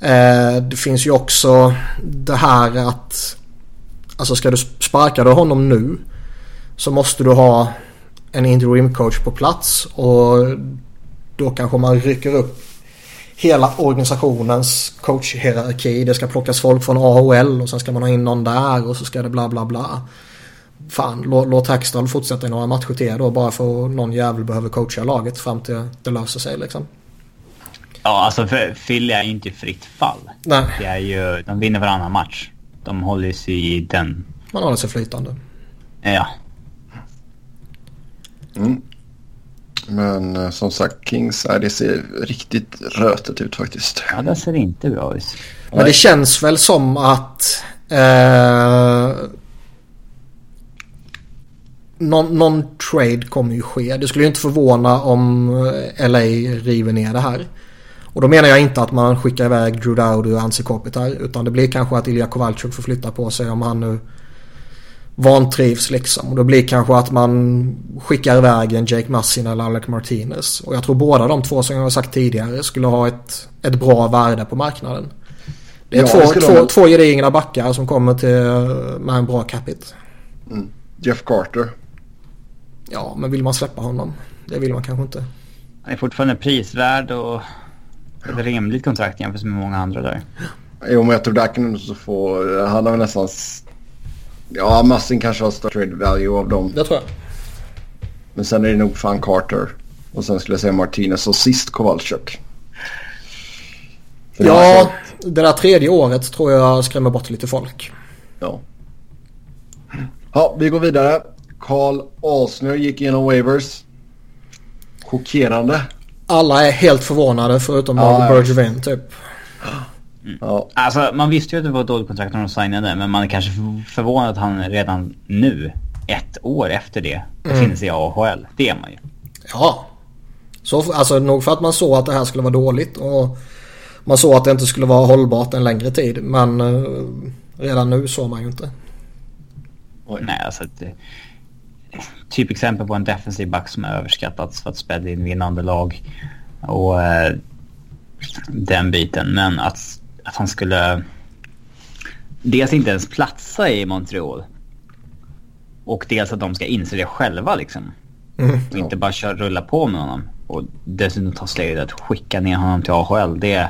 eh, det finns ju också det här att Alltså ska du sparka honom nu så måste du ha en interim coach på plats och då kanske man rycker upp hela organisationens coachhierarki. Det ska plockas folk från AHL och sen ska man ha in någon där och så ska det bla bla bla fan, låt, låt Hackstall fortsätta i några matcher till då bara för att någon jävel behöver coacha laget fram till det löser sig liksom. Ja, alltså Philly är ju inte fritt fall. Nej. Det är ju, de vinner varannan match. de håller sig i den. Man håller sig flytande. Ja. Mm. Men eh, som sagt, Kings, äh, det ser riktigt rötet ut faktiskt. Ja, det ser inte bra ut. Men det känns väl som att eh, någon, någon trade kommer ju ske. Det skulle ju inte förvåna om eh, LA river ner det här. Och då menar jag inte att man skickar iväg Drew Dowdy och Ansi Kopitar. Utan det blir kanske att Ilja Kovalchuk får flytta på sig om han nu vantrivs liksom. Och då blir kanske att man skickar iväg en Jake Massin eller Alec Martinez. Och jag tror båda de två som jag har sagt tidigare skulle ha ett, ett bra värde på marknaden. Det är Ja, två, det två, de. två gedigna backar som kommer till, med en bra capita. Mm. Jeff Carter. Ja, men vill man släppa honom? Det vill man kanske inte. Han är fortfarande prisvärd och ett rimligt kontrakt jämfört med många andra där. Jo, men jag tror du så få... Han har väl nästan... Ja, Massin kanske har störst trade value av dem. Det tror jag. Men sen är det nog fan Carter. Och sen skulle jag säga Martinez och sist Kowalczyk. Ja, det där tredje året tror jag skrämmer bort lite folk. Ja. Ja, vi går vidare. Carl Alsner gick igenom waivers. Chockerande. Alla är helt förvånade förutom ja. Bergevin typ. Ja, Alltså man visste ju att det var ett dåligt kontrakt när de signade men man är kanske förvånad att han redan nu, ett år efter det, befinner sig i AHL. Det är man ju. Ja. Så, alltså nog för att man såg att det här skulle vara dåligt och man såg att det inte skulle vara hållbart en längre tid. Men eh, redan nu såg man ju inte. Nej, alltså ett eh, typexempel på en defensiv back som är överskattats för att spela in vinnande lag. Och eh, den biten. Men att, att han skulle dels inte ens platsa i Montreal. Och dels att de ska inse det själva liksom. Mm. Och inte bara köra, rulla på med honom. Och dessutom ta steget att skicka ner honom till AHL. Det,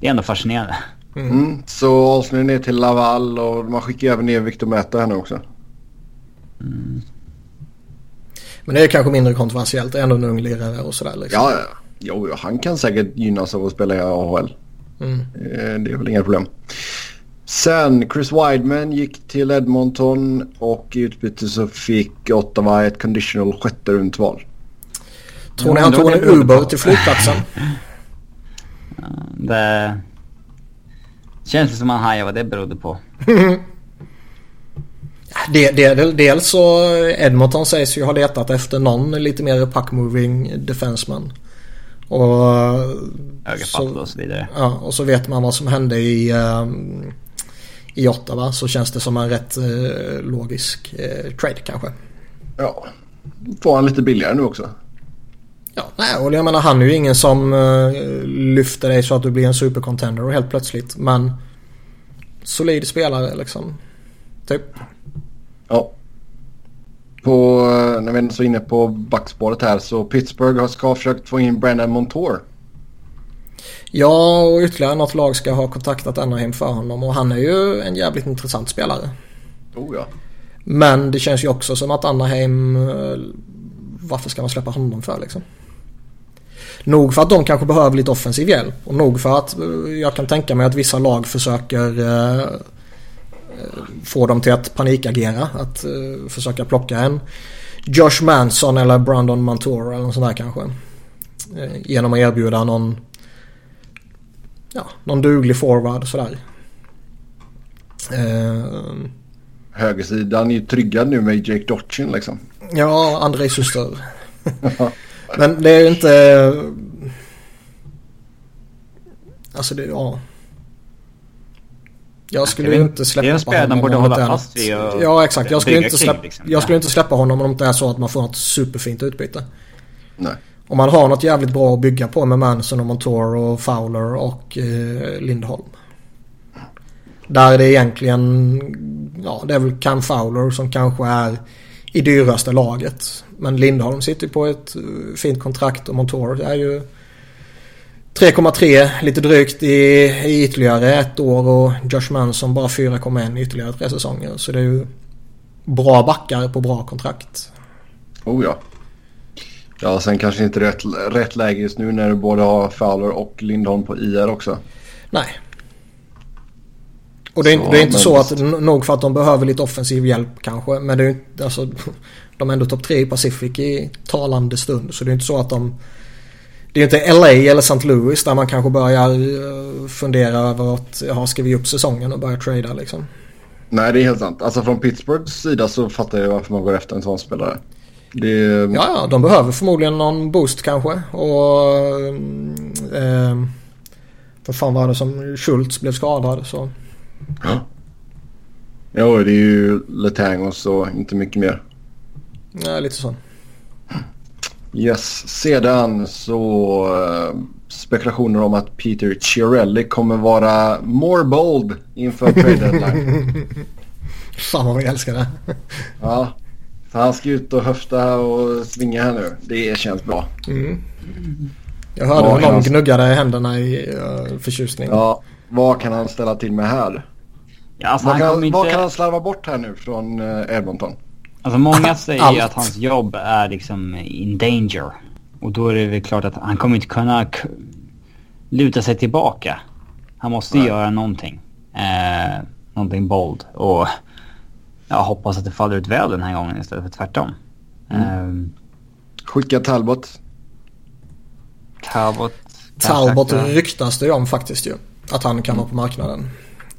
det är ändå fascinerande. mm. Så Alsner är ner till Laval och man skickar även ner Victor Meta här nu också. Men det är kanske mindre kontroversiellt. Det är ändå en ung lirare och sådär liksom. Ja, ja. Jo, jo, han kan säkert gynnas av att spela i AHL. Mm. Det är väl inga problem. Sen Chris Wideman gick till Edmonton och i utbyte så fick Ottawa ett conditional sjätte rundsval. Tror ni han tog en Uber till flygplatsen? [LAUGHS] Det känns som han hajar vad det berodde på. [LAUGHS] Det, det, det, dels så Edmonton sägs ju ha letat efter någon lite mer puck-moving defenseman. Och, Ögafatt och så vidare. ja, och så vet man vad som hände i, ehm, i Ottawa så känns det som en rätt eh, logisk eh, trade kanske. Ja, får han lite billigare nu också. Ja, nej, och jag menar han är ju ingen som eh, lyfter dig så att du blir en supercontender helt plötsligt. Men solid spelare liksom. Typ. Ja. På, eh, när vi är så inne på backspåret här så Pittsburgh har ska försökt få in Brandon Montour. Ja, och ytterligare något lag ska ha kontaktat Anaheim för honom och han är ju en jävligt intressant spelare. Oh ja. Men det känns ju också som att Anaheim... eh, Varför ska man släppa honom för liksom? Nog för att de kanske behöver lite offensiv hjälp och nog för att eh, jag kan tänka mig att vissa lag försöker eh, eh, få dem till att panikagera. Att eh, försöka plocka en Josh Manson eller Brandon Montour eller något sånt där kanske. Eh, genom att erbjuda någon ja, någon duglig forward sådär. Eh, Högersidan är ju tryggad nu med Jake Dotchin liksom. Ja, Andrei Suster. [LAUGHS] Men det är ju inte... Alltså det, ja. Jag skulle Det är inte det är släppa en spelare de borde hålla det är fast vid och Ja, exakt. Jag skulle, inte kring, släppa, liksom. jag skulle inte släppa honom om det inte är så att man får något superfint utbyte. Nej. Om man har något jävligt bra att bygga på med Manson och Montour och Fowler och eh, Lindholm. Där är det egentligen, ja det är väl Cam Fowler som kanske är i dyraste laget. Men Lindholm sitter ju på ett eh, fint kontrakt och Montour är ju 3,3 lite drygt i, i ytterligare ett år och Josh Manson bara 4,1 i ytterligare tre säsonger. Så det är ju bra backar på bra kontrakt. Oh ja. Ja, sen kanske inte rätt, rätt läge just nu när du både har Fowler och Lindholm på IR också. Nej, Och det är, så, det är inte så att, nog för att de behöver lite offensiv hjälp kanske. Men det är inte, alltså, de är ändå topp tre i Pacific i talande stund. Så det är inte så att de... Det är inte LA eller St. Louis där man kanske börjar eh, fundera över att, jaha, ska vi ge upp säsongen och börja trada liksom. Nej, det är helt sant. Alltså från Pittsburghs sida så fattar jag varför man går efter en sån spelare. Det... Ja, ja, de behöver förmodligen någon boost kanske. Och... Eh, vad fan var det som Schultz blev skadad så... Ja. Jo, det är ju Letangos och inte mycket mer. Ja, lite så. Yes, sedan så uh, spekulationer om att Peter Chiarelli kommer vara more bold inför trade deadline. [LAUGHS] Fan vad vi älskar det. ja, han ska ut och höfta och svinga här nu. Det känns bra. Mm. Jag hörde hur någon han... gnuggade händerna i uh, förtjusning. Ja, vad kan han ställa till med här? Ja, alltså vad, kan, inte... vad kan han slarva bort här nu från uh, Edmonton? Alltså många [LAUGHS] säger Allt. att hans jobb är liksom in danger. Och då är det väl klart att han kommer inte kunna luta sig tillbaka. Han måste Nej. göra någonting. Eh, någonting bold. Och jag hoppas att det faller ut väl den här gången istället för tvärtom. Mm. Eh, Skicka Talbot. Talbot. Talbot ryktas det om faktiskt ju. Att han kan mm. vara på marknaden.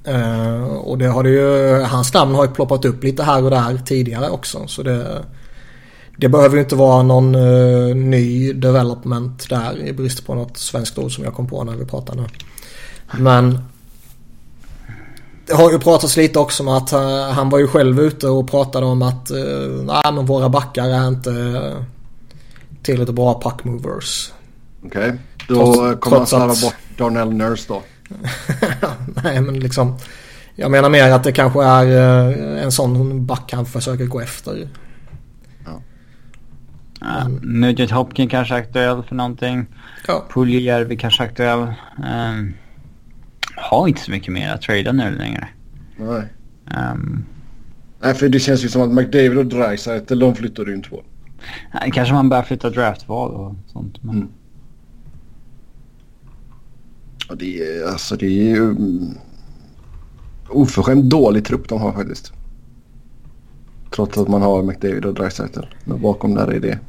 Uh, och det har det ju, hans namn har ju ploppat upp lite här och där tidigare också. Så det, det behöver ju inte vara någon uh, ny development där i brist på något svenskt ord som jag kom på när vi pratade nu. Men det har ju pratats lite också om att uh, han var ju själv ute och pratade om att uh, nej men våra backar är inte tillräckligt bra packmovers. Okej, okay. då trots, kommer han slarva bort Darnell Nurse då. [LAUGHS] Nej men liksom. Jag menar mer att det kanske är eh, en sån back han försöker gå efter. Ja. Ja, Nugget Hopkin kanske är aktuell för någonting. Ja. Puljujärvi kanske är aktuell. Um, har inte så mycket mer att trada nu längre. Nej. Um, Nej för det känns ju som att McDavid och Dreisaitl de flyttar du inte på. Nej, kanske man börjar flytta draftval och sånt. Men... Mm. Ja, det är, alltså det är ju mm, oförskämt dålig trupp de har faktiskt. Trots att man har McDavid och Dreisaitl. Men bakom där är det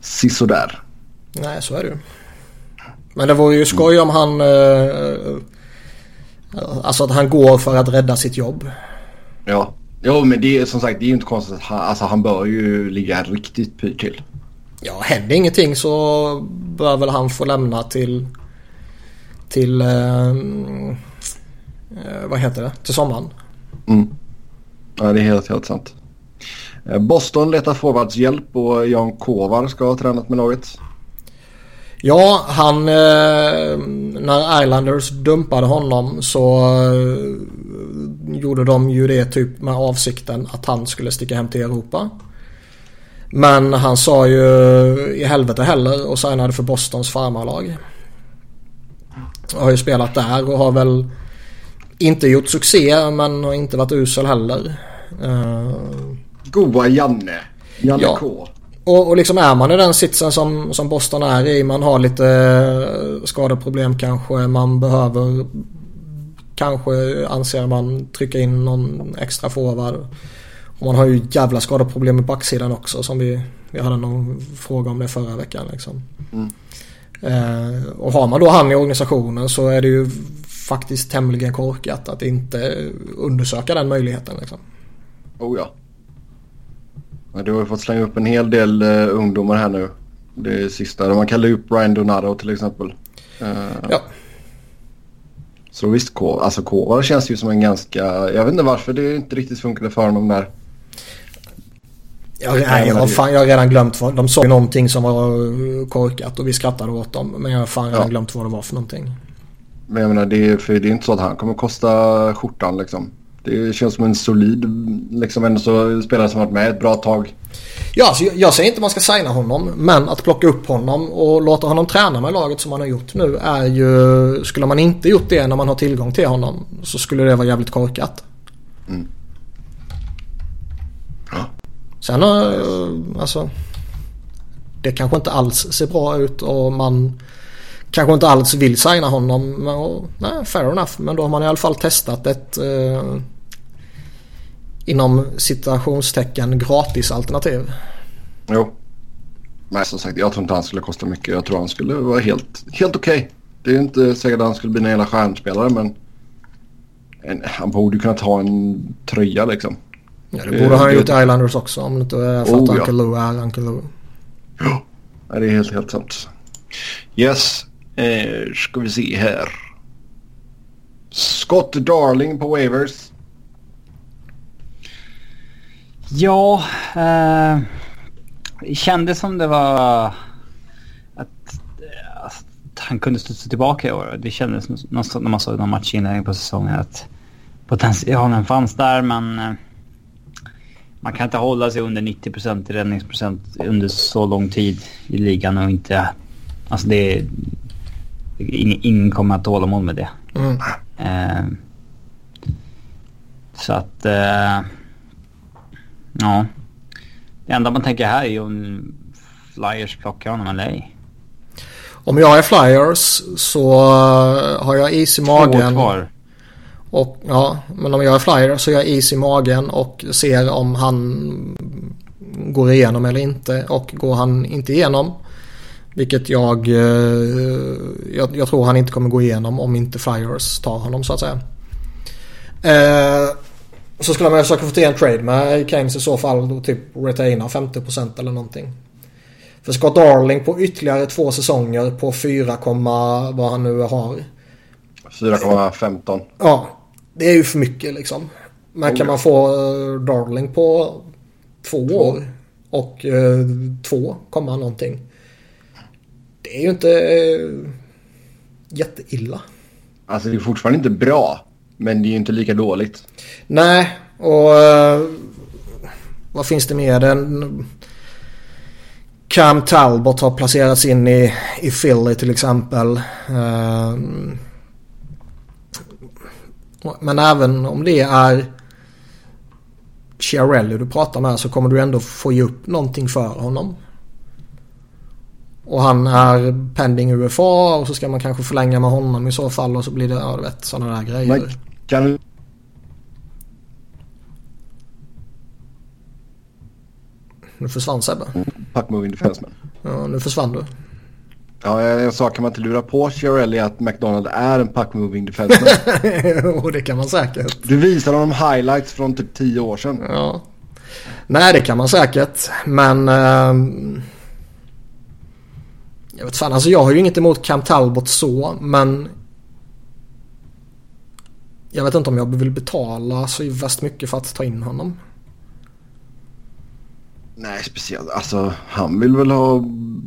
sisådär. Nej, så är det ju. Men det vore ju skoj om han... Eh, alltså att han går för att rädda sitt jobb. Ja. Jo, men det är som sagt det är ju inte konstigt. Han, alltså, han bör ju ligga riktigt pyrt till. Ja, händer ingenting så bör väl han få lämna till till... Eh, eh, vad heter det? Till sommaren. Mm. Ja, det är helt, helt sant. Eh, Boston letar forwards hjälp och Jan Kovar ska ha tränat med laget. Ja, han... Eh, när Islanders dumpade honom så eh, gjorde de ju det typ med avsikten att han skulle sticka hem till Europa. Men han sa ju i helvete heller och signade för Bostons farmarlag. Har ju spelat där och har väl inte gjort succé men har inte varit usel heller. Uh, Goa Janne. Janne ja. K. Och, och liksom är man i den sitsen som, som Boston är i. Man har lite uh, skadeproblem kanske. Man behöver kanske anser man trycka in någon extra forward. Och man har ju jävla skadeproblem i backsidan också som vi, vi hade någon fråga om det förra veckan. Liksom. Mm. Eh, och har man då han i organisationen så är det ju faktiskt tämligen korkat att inte undersöka den möjligheten. Liksom. Oh ja. Ja. Du har ju fått slänga upp en hel del uh, ungdomar här nu. Det sista. Man kallar upp Brian Donato till exempel. Uh, ja. Så visst, K alltså Kovar känns ju som en ganska... Jag vet inte varför det inte riktigt funkade för honom där. Jag, nej, jag, har fan, jag har redan glömt vad... De sa ju någonting som var korkat och vi skrattade åt dem. Men jag har fan redan ja. glömt vad det var för någonting. Men jag menar, det är, för det är inte så att han kommer kosta skjortan liksom. Det känns som en solid, liksom ändå så spelare som varit med ett bra tag. Ja, alltså, jag, jag säger inte man ska signa honom. Men att plocka upp honom och låta honom träna med laget som han har gjort nu är ju... Skulle man inte gjort det när man har tillgång till honom så skulle det vara jävligt korkat. Mm. Sen alltså. Det kanske inte alls ser bra ut och man kanske inte alls vill signa honom. Men, och, nej, fair enough. Men då har man i alla fall testat ett eh, inom citationstecken gratis alternativ. Jo. Men som sagt, jag tror inte han skulle kosta mycket. Jag tror han skulle vara helt, helt okej. Okay. Det är inte säkert att han skulle bli en hela stjärnspelare men en, han borde kunna ta en tröja liksom. Ja, det borde han ha gjort i Islanders också om det inte är för att oh, Uncle ja. Lou är Uncle Lou. Ja, det är helt, helt sant. Yes, eh, ska vi se här. Scott Darling på Wavers. Ja, eh, det kändes som det var att, att han kunde studsa tillbaka i år. Det kändes när man såg någon matchinledning på säsongen att potentialen fanns där men eh, man kan inte hålla sig under 90 procent i räddningsprocent under så lång tid i ligan och inte... Alltså det är... Ingen, ingen kommer att tåla mål med det. Mm. Eh, så att... Eh, ja. Det enda man tänker här är ju om Flyers plockar honom eller ej. Om jag är Flyers så har jag is i magen. Två kvar. Och ja, men om jag är flyer så är jag is i magen och ser om han går igenom eller inte. Och går han inte igenom, vilket jag, eh, jag, jag tror han inte kommer gå igenom om inte flyers tar honom så att säga. Eh, så skulle man försöka få till en trade med Keynes i så fall då typ retaina 50% eller någonting. För Scott Darling på ytterligare två säsonger på 4, vad han nu har. 4,15. Ja, det är ju för mycket liksom. Men kan man få uh, Darling på två, två. år och två komma någonting. Det är ju inte uh, jätteilla. Alltså det är fortfarande inte bra. Men det är ju inte lika dåligt. Nej, och uh, vad finns det mer? Den, Cam Talbot har placerats in i, i Philly till exempel. Uh, men även om det är Chiarelli du pratar med så kommer du ändå få ge upp någonting för honom. Och han är pending UFA och så ska man kanske förlänga med honom i så fall och så blir det, ja du vet, sådana där grejer. Men kan... Nu försvann Sebbe. Pack moving defenseman. Ja, nu försvann du. Ja, jag sa kan man inte lura på Chiarelli att McDonald är en puck-moving defenseman? [LAUGHS] jo, det kan man säkert. Du visade honom highlights från typ tio år sedan. Ja. Nej, det kan man säkert. Men... Uh... Jag vet fan, alltså jag har ju inget emot Cam Talbot så, men... Jag vet inte om jag vill betala så värst mycket för att ta in honom. Nej, speciellt. Alltså, han vill väl ha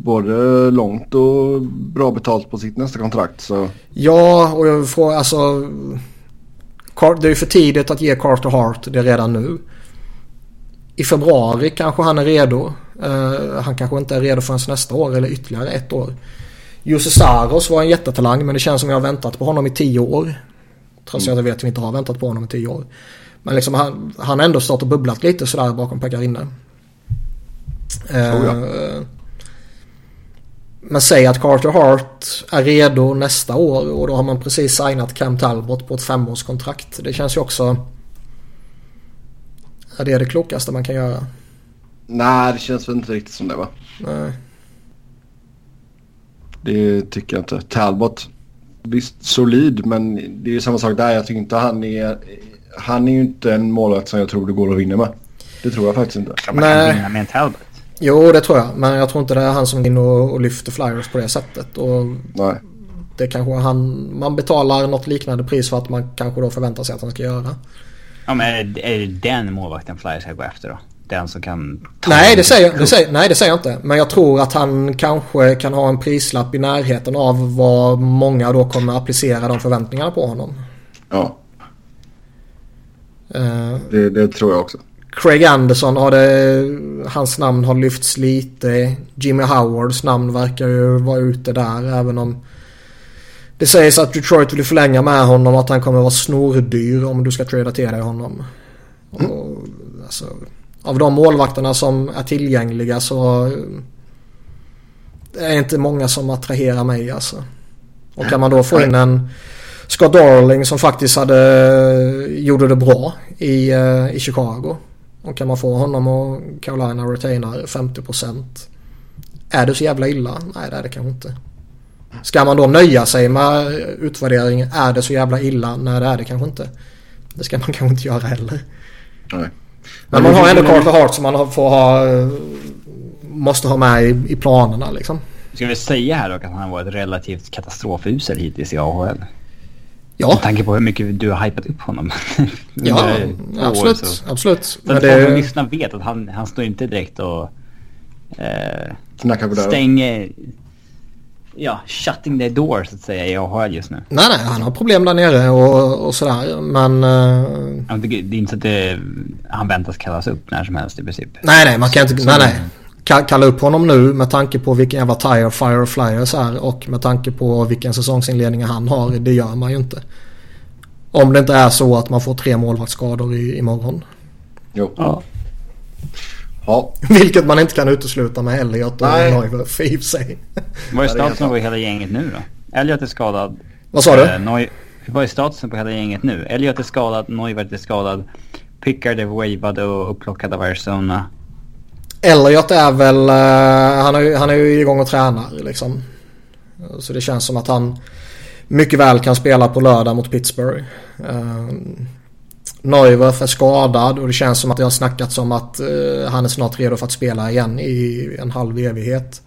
både långt och bra betalt på sitt nästa kontrakt. Så. Ja, och jag får alltså... Det är ju för tidigt att ge Carter Hart det redan nu. I februari kanske han är redo. Uh, han kanske inte är redo förrän nästa år eller ytterligare ett år. Jussi Saros var en jättetalang men det känns som jag har väntat på honom i tio år. Trots mm. att jag vet att vi inte har väntat på honom i tio år. Men liksom han, han har ändå stått och bubblat lite sådär bakom pekar inne. Oh, Men säg att Carter Hart är redo nästa år och då har man precis signat Cam Talbot på ett femårskontrakt. Det känns ju också... Är det det klokaste man kan göra? Nej, det känns väl inte riktigt som det va? Nej. Det tycker jag inte. Talbot, visst solid men det är ju samma sak där. Jag tycker inte han är... Han är ju inte en målvakt som jag tror det går att vinna med. Det tror jag faktiskt inte. Kan man Nej. vinna med en Talbot? Jo, det tror jag. Men jag tror inte det är han som går in och, och lyfter flyers på det sättet. Och Nej. Det kanske han... Man betalar något liknande pris för att man kanske då förväntar sig att han ska göra. Ja, men är det, är det den målvakten flyers ska gå efter då? Den som kan... Nej det, säger, det säger, nej, det säger jag inte. Men jag tror att han kanske kan ha en prislapp i närheten av vad många då kommer applicera de förväntningarna på honom. Ja. Uh, det, det tror jag också. Craig Anderson har det, hans namn har lyfts lite. Jimmy Howards namn verkar ju vara ute där även om det sägs att Detroit vill förlänga med honom att han kommer vara snordyr om du ska trada till dig honom. Mm. Och, alltså, av de målvakterna som är tillgängliga så det är inte många som attraherar mig alltså. Och kan man då få in en Scott Darling som faktiskt hade, gjorde det bra i, eh, i Chicago. Och kan man få honom och Carolina retainar 50%. Är det så jävla illa? Nej det är det kanske inte. Ska man då nöja sig med utvärdering? Är det så jävla illa? Nej det är det kanske inte. Det ska man [LAUGHS] kanske inte göra heller. Nej. Men man har ändå Carter Hart som man får ha, måste ha med i, i planerna liksom. Ska vi säga här dock att han har varit relativt katastrofusel hittills i AHL? Ja. Med tanke på hur mycket du har hypat upp honom. Ja, Under år, absolut. så. absolut. Så Men att folk som det, lyssnar vet att han, han står inte direkt och eh, stänger... Ja, shutting the door så att säga i AHL just nu. nej, nej, han har problem där nere och, och sådär. Men eh, Ja, Det det är inte så att det, han väntas kallas upp när som helst i princip. nej, nej, man kan inte, nej, nej. Ka- Kalla upp honom nu med tanke på vilken jävla tire fire flyers är och med tanke på vilken säsongsinledning han har. Det gör man ju inte. Om det inte är så att man får tre målvaktsskador i, imorgon. Jo. Ja. Ja. [LAUGHS] Vilket man inte kan utesluta med Elliot och. Neuver i och för sig. Vad är statusen på hela gänget nu då? Elliot är skadad. Vad sa du? Eh, Neu- Vad är statusen på hela gänget nu? Elliot är skadad, Neuvert är skadad. Pickard är wavad och upplockad av Arizona. Elliot är väl, eh, han är, han är ju igång och tränar liksom. Så det känns som att han mycket väl kan spela på lördag mot Pittsburgh. Uh, Neuwerf är skadad och det känns som att det har snackats om att eh, han är snart redo för att spela igen i en halv evighet.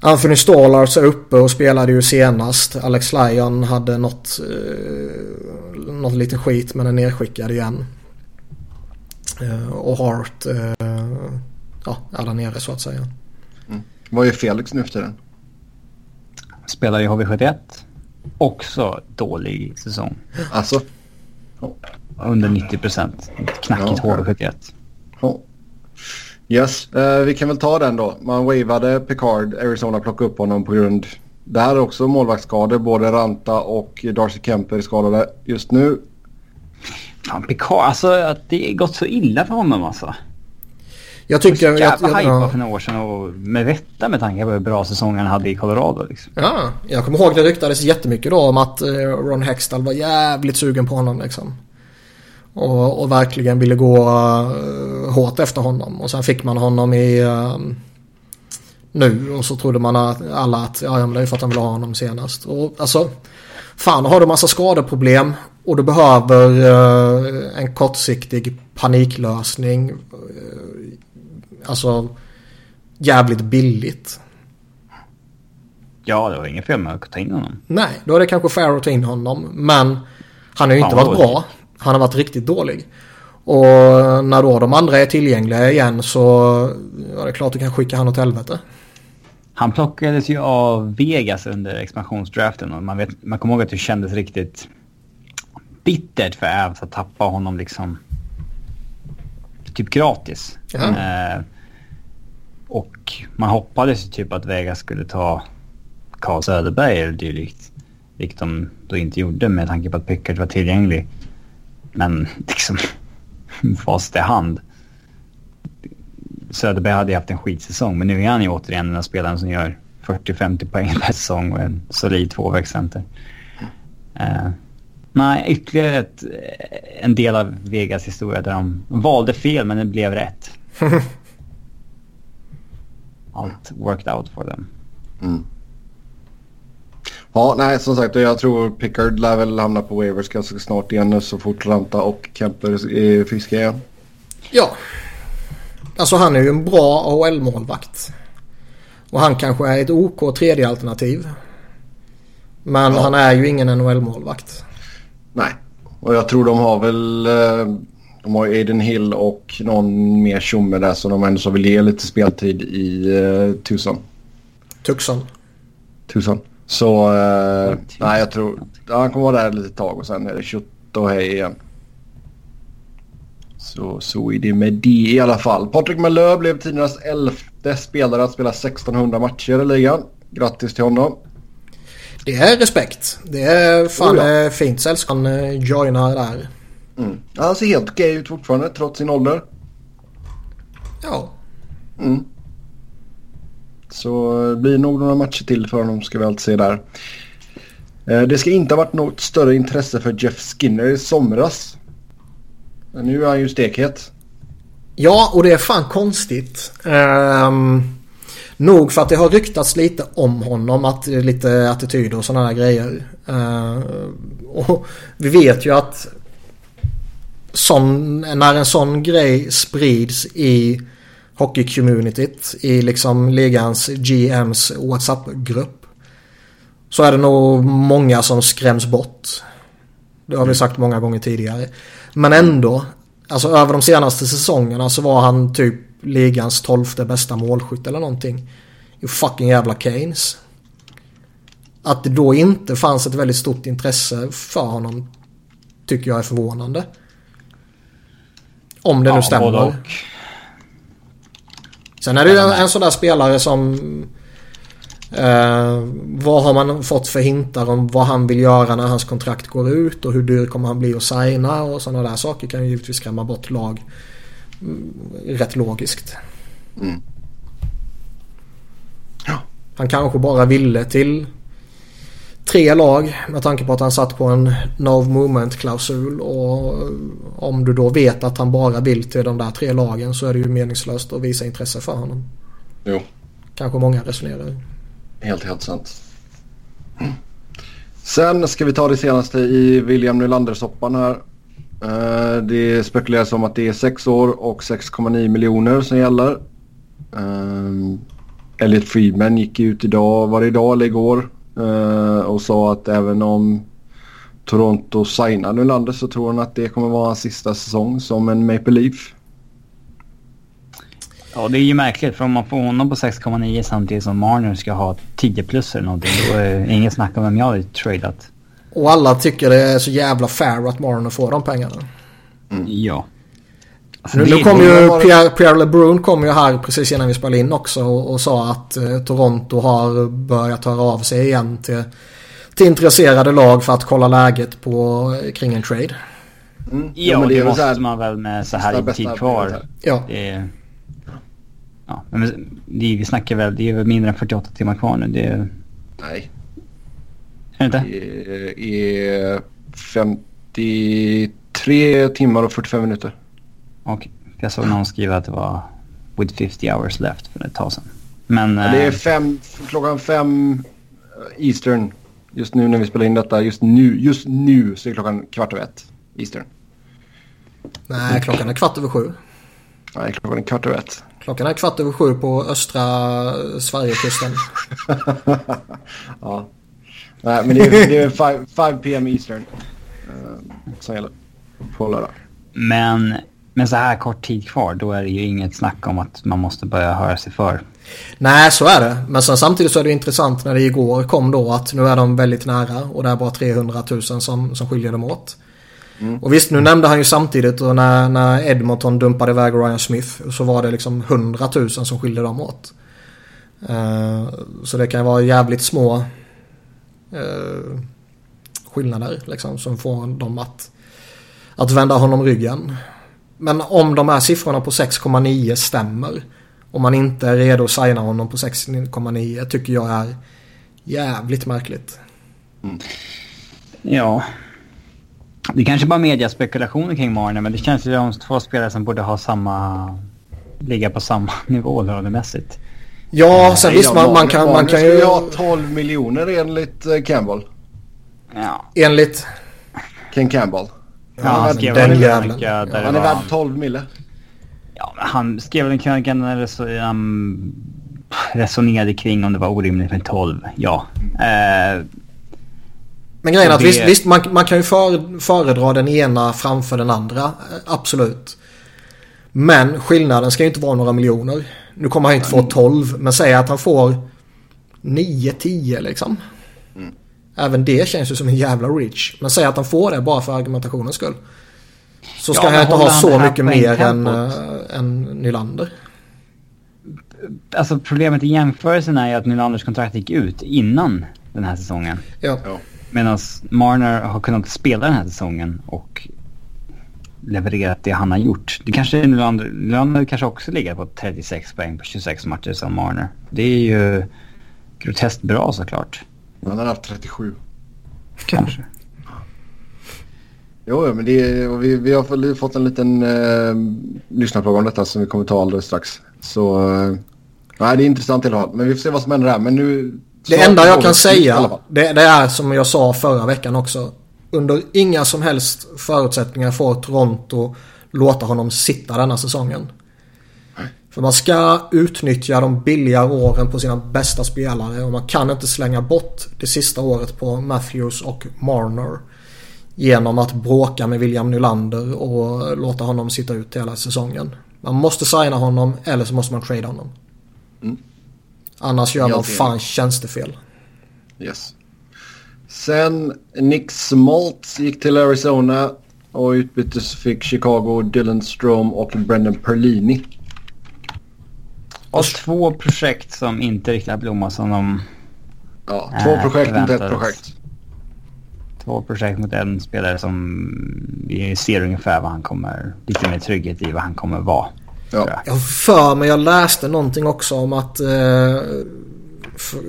Anthony Stallars är uppe och spelade ju senast. Alex Lyon hade något, uh, något lite skit men är nedskickad igen. Eh, och Hart eh, ja, är där nere så att säga. Vad är Felix nu för tiden? Spelar i HV71. Också dålig säsong. Alltså? Under 90 procent. Knackigt Ja, HV71. Ja. Yes, eh, vi kan väl ta den då. Man wavade Picard, Arizona plockade upp honom på grund... Där är också målvaktsskador. Både Ranta och Darcy Kemper är skadade just nu. Fan Picard, alltså att det har gått så illa för honom alltså. Jag tycker... Jag, jag, hype ja, för några år sedan och med rätta med tanke på hur bra säsong han hade i Colorado liksom. ja, jag kommer ihåg det ryktades jättemycket då om att eh, Ron Hextall var jävligt sugen på honom liksom. Och, och verkligen ville gå uh, hårt efter honom. Och sen fick man honom i... eh, nu och så trodde man att alla att ja, men det är för att han vill ha honom senast. Och alltså... Fan, har du massa skadeproblem och du behöver eh, en kortsiktig paniklösning. eh, alltså jävligt billigt. Ja, det var inget fel med att ta in honom. Nej, då är det kanske fair att ta in honom. Men han har ju inte varit bra. Han har varit riktigt dålig. Och när då de andra är tillgängliga igen så ja, det är klart du kan skicka han åt helvete. Han plockades ju av Vegas under expansionsdraften och man, vet, man kommer ihåg att det kändes riktigt bittert för Avs att tappa honom liksom typ gratis. Ja. Eh, och man hoppades ju typ att Vegas skulle ta Carl Söderberg eller dylikt. Vilket de då inte gjorde med tanke på att Pickard var tillgänglig. Men liksom, fast i hand. Söderberg hade ju haft en skitsäsong men nu är han ju återigen den här spelaren som gör 40-50 poäng per säsong och en solid tvåvägscenter. Uh, nej, ytterligare ett, en del av Vegas historia där de valde fel men det blev rätt. [LAUGHS] Allt worked out for them. Mm. Ja, nej som sagt jag tror Pickard lär väl hamna på waivers ganska snart igen nu så fort Ranta och Kemper är friska igen. Ja. Alltså han är ju en bra AHL-målvakt. Och han kanske är ett OK tredje alternativ. Men Ja. han är ju ingen NHL-målvakt. Nej, och jag tror de har väl... eh, De har ju Aiden Hill och någon mer tjomme där som de ändå så vill ge lite speltid i uh, Tucson. Tucson. Tucson. Så eh, nej jag tror... Ja, han kommer vara där lite tag och sen är det kött och hej igen. Så, så är det med det i alla fall. Patrik Malö blev tidernas elfte spelare att spela 1600 matcher i ligan. Grattis till honom. Det är respekt. Det är fan Oh ja. eh, fint sällskap han eh, joinar där. Mm. Han ser helt okej ut fortfarande trots sin ålder. Ja. Mm. Så det blir nog några matcher till för honom ska vi allt se där. Eh, det ska inte ha varit något större intresse för Jeff Skinner i somras. Men nu är han ju stekhet. Ja, och det är fan konstigt. Um, nog för att det har ryktats lite om honom. Att lite attityder och sådana grejer. Uh, och vi vet ju att sån, när en sån grej sprids i hockey-communityt. I liksom ligans GMs WhatsApp-grupp. Så är det nog många som skräms bort. Det har vi sagt många gånger tidigare. Men ändå. Alltså över de senaste säsongerna så var han typ ligans tolfte bästa målskytt eller någonting. I fucking jävla Keynes. Att det då inte fanns ett väldigt stort intresse för honom tycker jag är förvånande. Om det ja, nu stämmer. Sen är det ju en, en sån där spelare som... Eh, vad har man fått för hintar om vad han vill göra när hans kontrakt går ut och hur dyr kommer han bli att signa och sådana där saker kan ju givetvis skrämma bort lag mm, rätt logiskt. Mm. Ja. Han kanske bara ville till tre lag med tanke på att han satt på en no movement klausul och om du då vet att han bara vill till de där tre lagen så är det ju meningslöst att visa intresse för honom. Jo. Kanske många resonerar. Helt, helt sant. Sen ska vi ta det senaste i William Nylander-soppan här. Eh, det spekuleras om att det är 6 år och 6,9 miljoner som gäller. Eh, Elliot Friedman gick ut idag, var det idag eller igår? Uh, och sa att även om Toronto signar Nylander så tror han att det kommer vara hans sista säsong som en Maple Leaf. Ja, det är ju märkligt för om man får honom på 6,9 samtidigt som Marner ska ha 10 plus eller någonting. Då är inget snack om vem jag hade tradat. Och alla tycker det är så jävla fair att Marner får de pengarna. Mm. Ja. Alltså, nu, nu kom ju Pierre, Pierre LeBrun kom ju här precis innan vi spelade in också och, och sa att eh, Toronto har börjat höra av sig igen till, till intresserade lag för att kolla läget på, eh, kring en trade. Mm. Ja, men det, det måste här, man väl med så här tid kvar. Ja. Det, ja, men det, vi snackar väl, det är väl mindre än 48 timmar kvar nu. Det, Nej. Är det inte? Det är 53 timmar och 45 minuter. Och jag såg någon skriva att det var with 50 hours left för ett tag sedan. Men... Ja, det är eh, fem, klockan fem eh, Eastern. Just nu när vi spelar in detta. Just nu, just nu så är klockan kvart över ett Eastern. Nej, klockan är kvart över sju. Nej, klockan är kvart över ett. Klockan är kvart över sju på östra Sverigekusten. [LAUGHS] ja. Nej, men det är, det är 5 PM Eastern. Uh, som gäller på lördag. Men med så här kort tid kvar, då är det ju inget snack om att man måste börja höra sig för. Nej, så är det. Men sen samtidigt så är det intressant när det igår kom då att nu är de väldigt nära och det är bara 300 000 som, som skiljer dem åt. Mm. Och visst, nu nämnde han ju samtidigt och när, när Edmonton dumpade iväg Ryan Smith så var det liksom 100 000 som skilde dem åt. Uh, så det kan vara jävligt små uh, skillnader liksom som får dem att, att vända honom ryggen. Men om de här siffrorna på 6,9 stämmer. Om man inte är redo att signa honom på 6,9 tycker jag är jävligt märkligt. Mm. Ja. Det kanske bara mediaspekulationer kring Marner men det känns ju som två spelare som borde ha samma... Ligga på samma [LAUGHS] nivå lönemässigt. Ja, sen visst man, man kan, man kan ju... ha 12 miljoner enligt eh, Campbell. Ja. Enligt? Ken Campbell. Ja, han skrev den jävlan. Ja, han är värd 12 mille. Ja, men han skrev en krönika där så, um, resonerade kring om det var orimligt med 12. Ja. Uh, men grejen är att det... visst, visst man, man, kan ju för, föredra den ena framför den andra. Absolut. Men skillnaden ska ju inte vara några miljoner. Nu kommer han inte få 12. Men säg att han får 9-10 liksom. Även det känns ju som en jävla reach. Men säg att han får det bara för argumentationens skull. Så ska ja, han inte ha så mycket mer än, äh, än Nylander. Alltså problemet i jämförelsen är ju att Nylanders kontrakt gick ut innan den här säsongen. Ja. Medan Marner har kunnat spela den här säsongen och levererat det han har gjort. Det kanske Nylander, Nylander kanske också ligger på 36 poäng på 26 matcher som Marner. Det är ju groteskt bra såklart. Han har haft 37. Kanske. Jo, men det, vi, vi har fått en liten eh, lyssnarfråga om detta som vi kommer ta alldeles strax. Så eh, nej, det är intressant alla fall. Men vi får se vad som händer här. Men nu... Det enda jag kan säga, det, det, är som jag sa förra veckan också. Under inga som helst förutsättningar får Toronto låta honom sitta denna säsongen. För man ska utnyttja de billiga åren på sina bästa spelare och man kan inte slänga bort det sista året på Matthews och Marner. Genom att bråka med William Nylander och låta honom sitta ut hela säsongen. Man måste signa honom eller så måste man trade honom. Mm. Annars gör man fan tjänstefel. Yes. Sen Nick Smoltz gick till Arizona och utbyttes fick Chicago Dylan Strom och Brendan Perlini. Och två projekt som inte riktigt har blommat som de... Ja, två projekt mot ett projekt. Två projekt mot en spelare som vi ser ungefär vad han kommer... Lite mer trygghet i vad han kommer vara. Ja. Jag för mig, jag läste någonting också om att eh,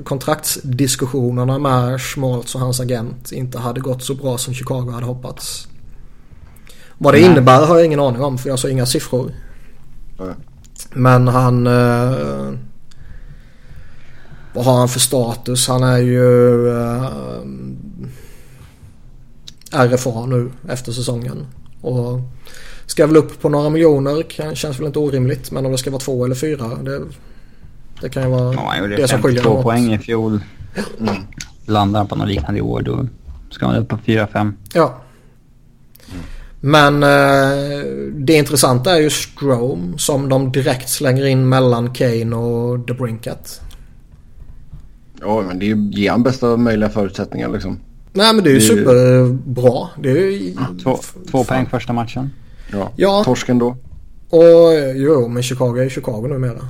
kontraktsdiskussionerna med Schmaltz och hans agent inte hade gått så bra som Chicago hade hoppats. Vad det Nej. innebär har jag ingen aning om för jag såg inga siffror. Nej. Men han... Eh, vad har han för status? Han är ju eh, RFA nu efter säsongen. Och ska väl upp på några miljoner. Känns väl inte orimligt. Men om det ska vara två eller fyra. Det, det kan ju vara ja, det, det som skiljer två poäng i fjol. Mm. Landar han på något liknande i år då ska man upp på 4-5. Ja. Men eh, det intressanta är ju Strome som de direkt slänger in mellan Kane och The Brinkat. Ja, men det ger han bästa möjliga förutsättningar liksom. Nej, men det är ju det superbra. Det är ju... Två, två poäng första matchen. Ja, ja. torsken då. Och jo, men Chicago är ju Chicago numera.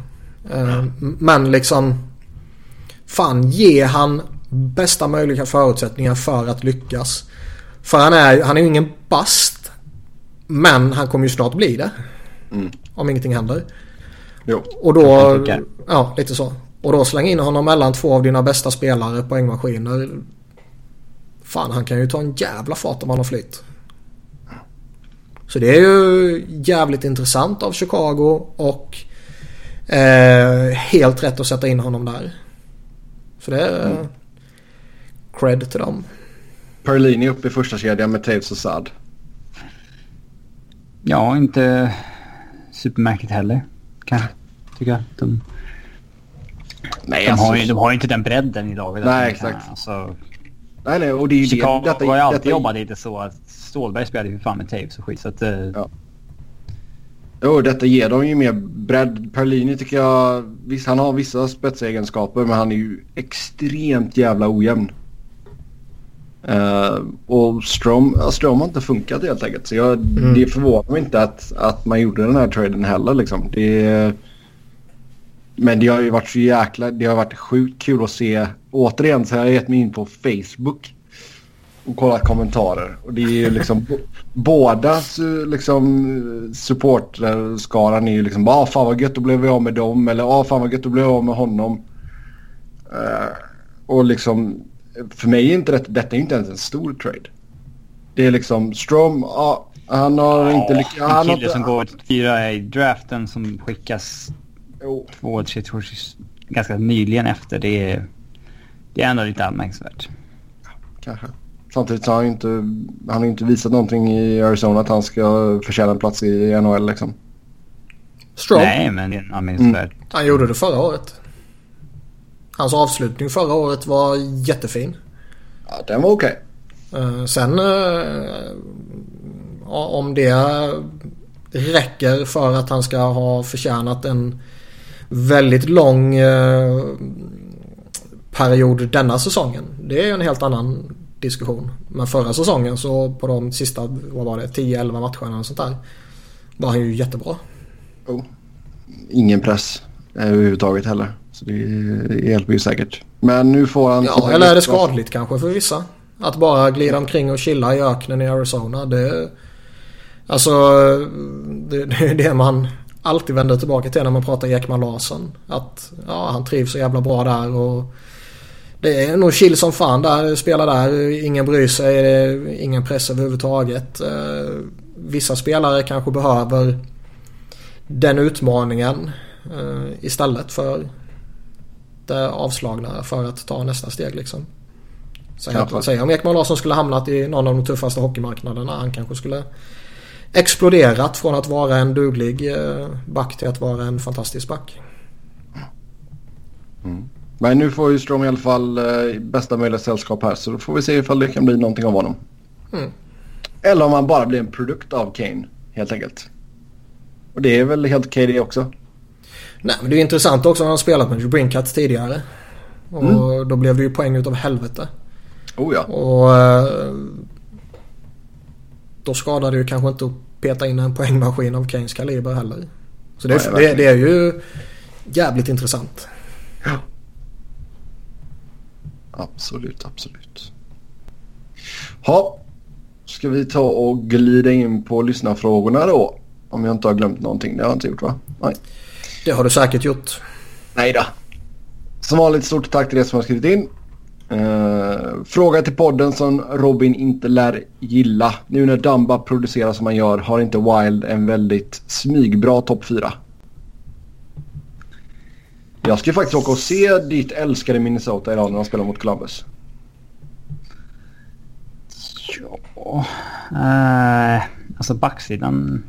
Eh, men liksom... Fan, ge han bästa möjliga förutsättningar för att lyckas. För han är, han är ju ingen bast. Men han kommer ju snart bli det. Mm. Om ingenting händer. Jo. Och då... Ja, lite så. Och då släng in honom mellan två av dina bästa spelare poängmaskiner. Fan, han kan ju ta en jävla fart om han har flytt. Så det är ju jävligt intressant av Chicago och eh, helt rätt att sätta in honom där. Så det är mm. cred till dem. Perlini upp i första kedjan med Taves och Saad. Ja, inte supermärkligt heller. Kanske, tycker jag. De, nej, de, alltså, har ju, de har ju inte den bredden i laget. Nej, exakt. Alltså, nej, nej, och det är ju Chicago det. Detta, har ju alltid detta, jobbat lite så att Stålberg spelade ju fan med Taves och skit. Så att, uh, ja. Jo, detta ger dem ju mer bredd. Perlini tycker jag, visst han har vissa spetsegenskaper men han är ju extremt jävla ojämn. Uh, och Strom, Strom har inte funkat helt enkelt. Så jag, mm. det förvånar mig inte att, att man gjorde den här traden heller. Liksom. Det, men det har ju varit så jäkla... Det har varit sjukt kul att se. Återigen så har jag gett mig in på Facebook och kollat kommentarer. Och det är ju liksom... [LAUGHS] båda liksom, supporterskaran är ju liksom bara ah, fan vad gött, då blev vi av med dem. Eller ah, fan vad gött, då blev vi av med honom. Uh, och liksom för mig är inte det, detta är inte ens en stor trade. Det är liksom Strom, ja, han har ja, inte lyckats. En kille som går fyra i draften som skickas jo. två, tre tours ganska nyligen efter. Det är, det är ändå lite anmärkningsvärt. Kanske. Samtidigt så har han inte, han har inte visat någonting i Arizona att han ska förtjäna en plats i NHL liksom. Strom? Nej, men det är anmärkningsvärt. Mm. Han gjorde det förra året. Hans avslutning förra året var jättefin. Ja, den var okej. Okay. Uh, sen uh, om det räcker för att han ska ha förtjänat en väldigt lång uh, period denna säsongen. Det är en helt annan diskussion. Men förra säsongen så på de sista, vad var det, 10-11 matcherna och sånt där. Var han ju jättebra. Oh. Ingen press överhuvudtaget heller. Så det hjälper ju säkert. Men nu får han... Ja, eller är det skadligt kanske för vissa? Att bara glida omkring och chilla i öknen i Arizona. Det... Alltså, det, det är det man alltid vänder tillbaka till när man pratar Ekman Larsson. Att ja, han trivs så jävla bra där och Det är nog chill som fan där. Spela där. Ingen bryr sig. Ingen press överhuvudtaget. Eh, vissa spelare kanske behöver den utmaningen eh, istället för det avslagna för att ta nästa steg liksom. Säg om Ekman Larsson skulle hamnat i någon av de tuffaste hockeymarknaderna. Han kanske skulle exploderat från att vara en duglig eh, back till att vara en fantastisk back. Mm. Men nu får ju Strom i alla fall eh, bästa möjliga sällskap här så då får vi se ifall det kan bli någonting av honom. Mm. Eller om han bara blir en produkt av Kane helt enkelt. Och det är väl helt okej det också. Nej men det är intressant också. Han har spelat med Brinkat tidigare. Och mm. då blev det ju poäng utav helvete. Oh ja. Och eh, då skadar det ju kanske inte att peta in en poängmaskin av Kanes kaliber heller. Så det, är, Nej, det, det är ju jävligt intressant. Ja. Absolut, absolut. Ja, ska vi ta och glida in på lyssnarfrågorna då? Om jag inte har glömt någonting. Det har jag inte gjort va? Nej. Det har du säkert gjort. Nej då. Som vanligt stort tack till er som har skrivit in. Uh, fråga till podden som Robin inte lär gilla. Nu när Dumba producerar som han gör har inte Wild en väldigt smygbra topp 4? Jag ska faktiskt åka och se ditt älskade Minnesota idag när de spelar mot Columbus. Ja, uh, alltså backsidan.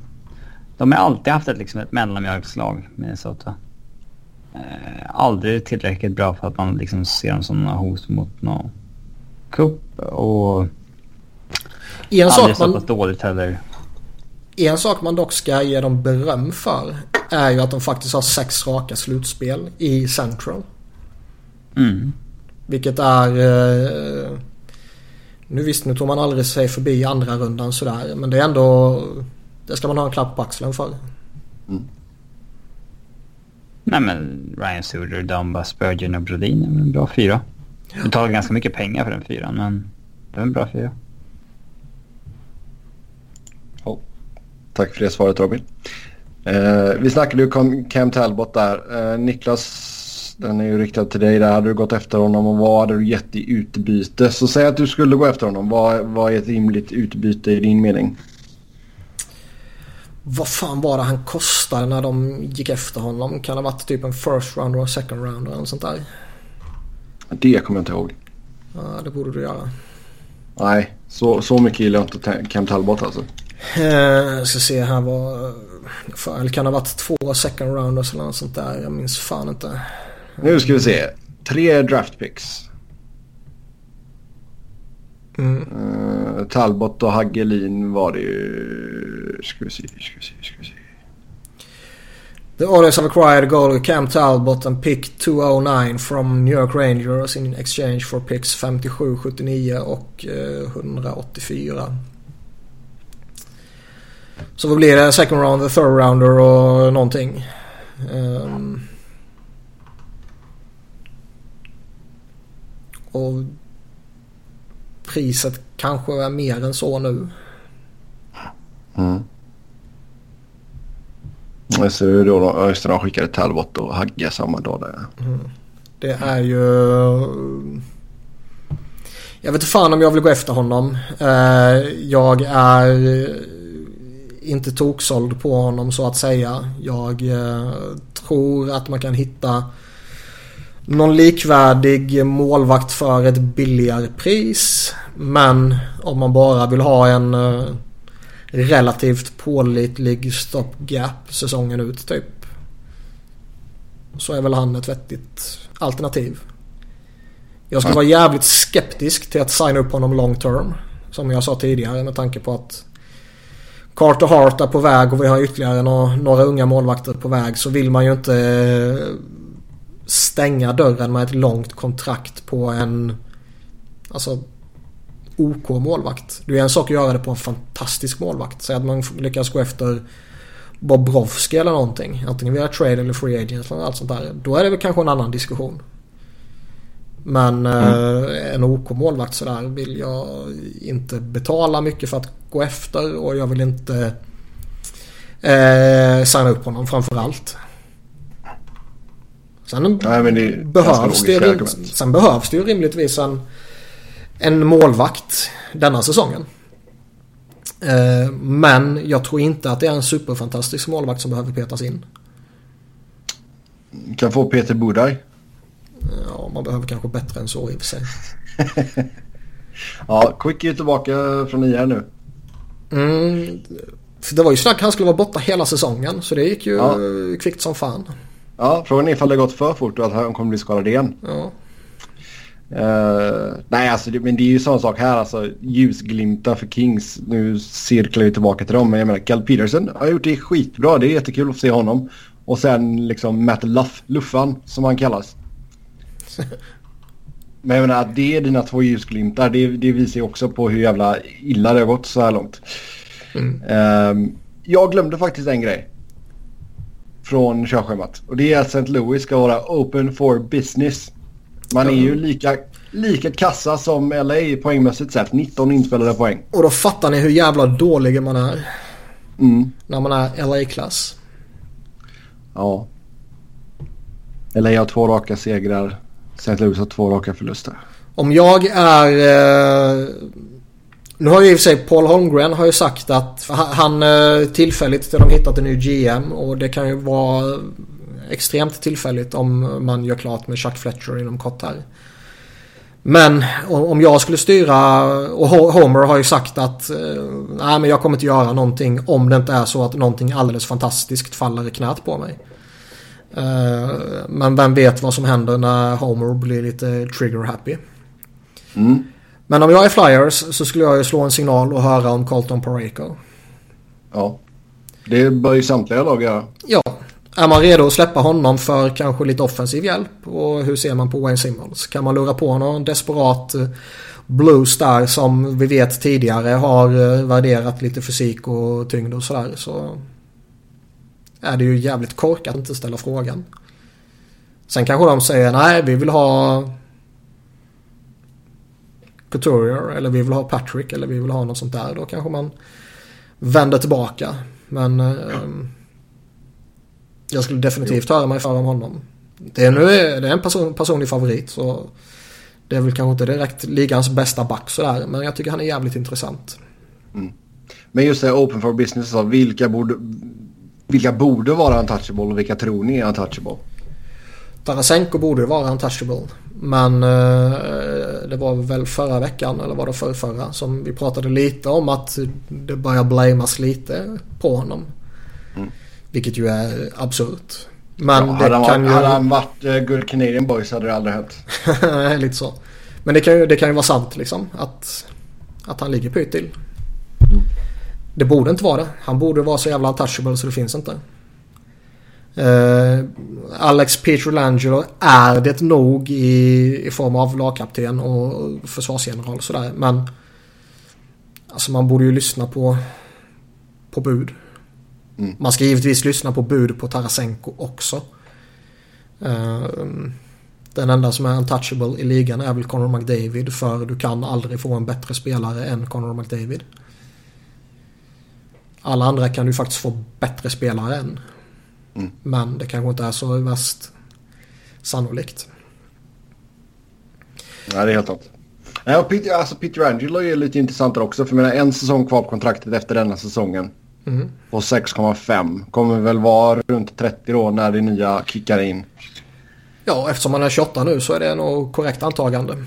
De har alltid haft ett, liksom ett mellanmjölkslag, Minnesota. Uh, aldrig tillräckligt bra för att man liksom ser dem som några hot mot någon cup och en aldrig så pass dåligt heller. En sak man dock ska ge dem beröm för är ju att de faktiskt har sex raka slutspel i Central. Mm. Vilket är... Eh, nu visst, nu tog man aldrig sig förbi andra rundan sådär. Men det är ändå... Det ska man ha en klapp på axeln för. Mm. Nej men Ryan Suder, Dumba, Spurgeon och Brodin är en bra fyra. Ja. Du tar ganska mycket pengar för den fyran men det är en bra fyra. Oh. Tack för det svaret Robin. Eh, vi snackade ju om Cam Talbot där. Eh, Niklas, den är ju riktad till dig. Där hade du gått efter honom och vad hade du gett i utbyte? Så säg att du skulle gå efter honom. Vad, vad är ett rimligt utbyte i din mening? Vad fan var det han kostade när de gick efter honom? Kan det ha varit typ en first rounder och second rounder eller sånt där? Det kommer jag inte ihåg. Ja, det borde du göra. Nej, så, så mycket gillar jag inte Cam Talbot alltså. Eh, ska se här vad... Eller kan det ha varit två second rounders eller något sånt där? Jag minns fan inte. Nu ska vi se. Tre draft picks. Mm. Uh, Talbot och Hagelin var det ju... Ska vi se, ska vi se, ska vi se. The Oilers have acquired goalie Cam Talbot and pick 209 from New York Rangers in exchange for picks 57, 79 och eh, uh, 184. Så vad blir det? Second round, the third rounder och någonting. Um, och priset kanske är mer än så nu. Mm. Jag ser då de, skickade Talbot och Hagge samma dag där. Mm. Det är ju... Jag vet inte fan om jag vill gå efter honom. Eh, jag är inte toksåld på honom så att säga. Jag eh, tror att man kan hitta någon likvärdig målvakt för ett billigare pris. Men om man bara vill ha en eh, relativt pålitlig stopgap säsongen ut typ. Så är väl han ett vettigt alternativ. Jag skulle vara jävligt skeptisk till att signa upp honom long term. Som jag sa tidigare med tanke på att Carter Hart är på väg och vi har ytterligare några, några unga målvakter på väg så vill man ju inte eh, stänga dörren med ett långt kontrakt på en alltså OK målvakt. Det är en sak att göra det på en fantastisk målvakt. Säg att man lyckas gå efter Bobrovski eller någonting. Antingen via trade eller free agent eller allt sånt där. Då är det väl kanske en annan diskussion. Men mm. eh, en OK målvakt sådär vill jag inte betala mycket för att gå efter och jag vill inte eh, signa upp honom framför allt. Sen, Nej, det behövs det, argument. sen behövs det ju rimligtvis en, en målvakt denna säsongen. Eh, men jag tror inte att det är en superfantastisk målvakt som behöver petas in. Kan få Peter Budaj. Ja, man behöver kanske bättre än så i och för sig. [LAUGHS] Ja, Quick är ju tillbaka från IR nu. Mm, för det var ju snack han skulle vara borta hela säsongen så det gick ju Ja. kvickt som fan. Ja, frågan är ifall det gått för fort och att han kommer bli skadad igen. Ja. Eh, nej, alltså, det, men det är ju samma sak här. Alltså, ljusglimtar för Kings. Nu cirklar vi tillbaka till dem. Men jag menar, Cal Peterson har gjort det skitbra. Det är jättekul att se honom. Och sen liksom Matt Luff, Luffan som han kallas. [LAUGHS] Men jag menar att det är dina två ljusglimtar. Det, det visar ju också på hur jävla illa det har gått så här långt. Ehm, jag glömde faktiskt en grej. Från körschemat. Och det är att St. Louis ska vara open for business. Man är ju lika, lika kassa som LA poängmässigt sett. 19 inspelade poäng. Och då fattar ni hur jävla dålig man är Mm. när man är LA-klass. Ja. LA har två raka segrar. St. Louis har två raka förluster. Om jag är... Eh, nu har ju i och för sig Paul Holmgren har ju sagt att han, eh, tillfälligt till de hittat en ny GM och det kan ju vara extremt tillfälligt om man gör klart med Chuck Fletcher inom kort här. Men om jag skulle styra och Ho- Homer har ju sagt att eh, nej men jag kommer inte göra någonting om det inte är så att någonting alldeles fantastiskt faller i knät på mig. Eh, men vem vet vad som händer när Homer blir lite trigger happy. Mm. Men om jag är Flyers så skulle jag ju slå en signal och höra om Colton Parayko. Ja. Det bör ju samtliga lag göra. Ja, är man redo att släppa honom för kanske lite offensiv hjälp? Och hur ser man på Wayne Simmons? Kan man lura på någon desperat eh, blues där som vi vet tidigare har eh, värderat lite fysik och tyngd och sådär så är det ju jävligt korkat att inte ställa frågan. Sen kanske de säger nej vi vill ha Couturier eller vi vill ha Patrick eller vi vill ha något sånt där. Då kanske man vänder tillbaka. Men ehm, jag skulle definitivt höra mig för om honom. Det är, nu det är en person, personlig favorit så det är väl kanske inte direkt ligans bästa back sådär. Men jag tycker han är jävligt intressant. Men just det, open for business. Så vilka, borde, vilka borde vara untouchable och vilka tror ni är untouchable? Tarasenko borde vara untouchable. Men eh, det var väl förra veckan eller var det för förra som vi pratade lite om att det börjar blamas lite på honom. Vilket ju är absurt. Men Ja, det hade, han, kan varit- ju... hade han varit uh, Good Canadian Boys hade det aldrig hänt. Nej, [LAUGHS] lite så. Men det kan, ju, det kan ju vara sant liksom. Att, att han ligger pyrt till. Det borde inte vara det. Han borde vara så jävla untouchable så det finns inte. Eh, Alex Pietrangelo är det nog i, i form av lagkapten och försvarsgeneral och sådär. Men alltså man borde ju lyssna på, på bud. Mm. Man ska givetvis lyssna på bud på Tarasenko också. Eh, den enda som är untouchable i ligan är väl Conor McDavid för du kan aldrig få en bättre spelare än Conor McDavid. Alla andra kan du faktiskt få bättre spelare än. Mm. Men det kanske inte är så värst sannolikt. Nej, det är helt sant. Nej, och Peter, alltså Peter Angelo är lite intressantare också. För jag menar, en säsong kvar på kontraktet efter denna säsongen. Mm. På 6,5. Kommer väl vara runt 30 då när det nya kickar in. Ja, eftersom han är 28 nu så är det nog korrekt antagande. [LAUGHS]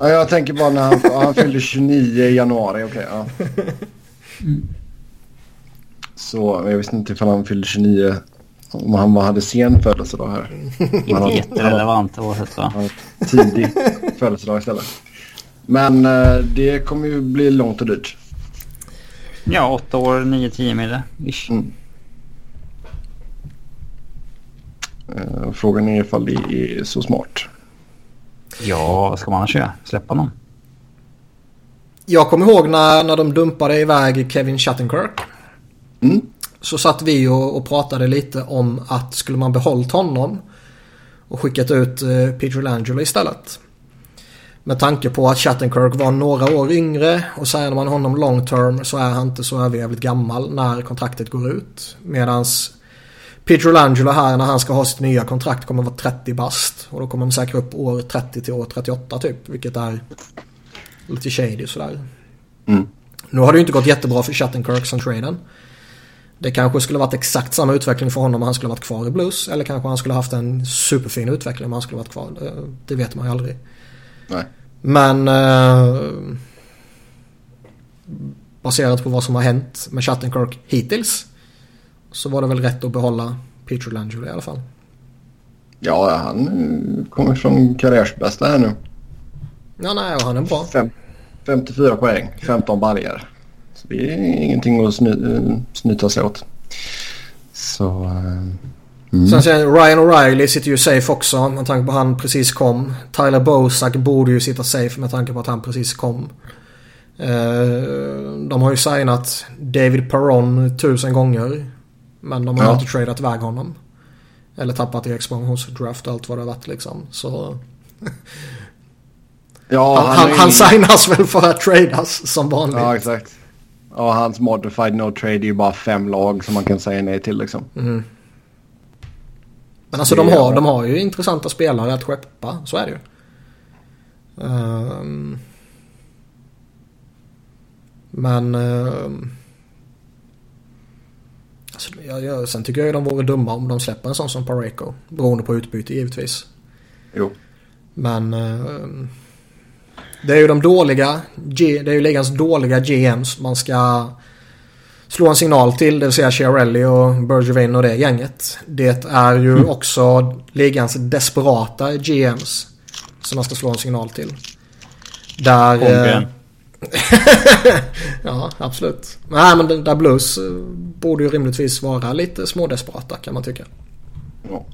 Ja, jag tänker bara när han, han fyllde 29 i januari. Okej, ja. [LAUGHS] Så jag visste inte ifall han fyllde 29. Om han hade sen födelsedag här. [LAUGHS] Inte Han har- jätterelevant oavsett va? Tidig födelsedag istället. Men eh, det kommer ju bli långt och dyrt. Ja, åtta år, nio, tio. Ish. Mm. Eh, Frågan är ifall det är så smart. Ja, vad ska man annars göra? Släppa någon? Jag kommer ihåg när, när de dumpade iväg Kevin Shattenkirk. Mm. Så satt vi och, och pratade lite om att skulle man behållit honom och skickat ut eh, Peter Langelo istället. Med tanke på att Shattenkirk var några år yngre och signar man honom long term så är han inte så överjävligt gammal när kontraktet går ut. Medans Petrolangelo här när han ska ha sitt nya kontrakt kommer vara 30 bast. Och då kommer de säkra upp år 30 till år 38 typ. Vilket är lite shady sådär. Mm. Nu har det ju inte gått jättebra för Shattenkirk sen traden. Det kanske skulle varit exakt samma utveckling för honom om han skulle varit kvar i Blues. Eller kanske han skulle haft en superfin utveckling om han skulle varit kvar. Det, det vet man ju aldrig. Nej. Men... Eh, baserat på vad som har hänt med Shattenkirk hittills. Så var det väl rätt att behålla Peter Langelo i alla fall. Ja, han eh, kommer från karriärsbästa här nu. Ja, nej, och han är bra. Fem, 54 poäng, 15 baljor. Så det är ingenting att sny, eh, snyta sig åt. Så... eh, Mm. Sen sen Ryan O'Reilly sitter ju safe också med tanke på att han precis kom. Tyler Bosak borde ju sitta safe med tanke på att han precis kom. Eh, De har ju signat David Perron tusen gånger. Men de har Ja. inte tradat iväg honom. Eller tappat i expansionsdraft och allt vad det har varit liksom. Så Ja, han, han, är- han signas väl för att tradas som vanligt. Ja, exakt. Och hans modified no trade är ju bara fem lag som man kan säga nej till liksom. Men alltså de har, de har ju intressanta spelare att skeppa. Så är det ju. Ehm, men... ehm, alltså, jag, jag, sen tycker jag ju de vore dumma om de släpper en sån som Pareko. Beroende på utbyte givetvis. Jo. Men... ehm, det är ju de dåliga... G, det är ju ligans dåliga GMs man ska slå en signal till. Det vill säga Chiarelli och Bergevin och det gänget. Det är ju också ligans desperata GMs. Som man ska slå en signal till. Där... Eh, [LAUGHS] ja, absolut. Nej, men där Blues eh, borde ju rimligtvis vara lite smådesperata kan man tycka. Ja.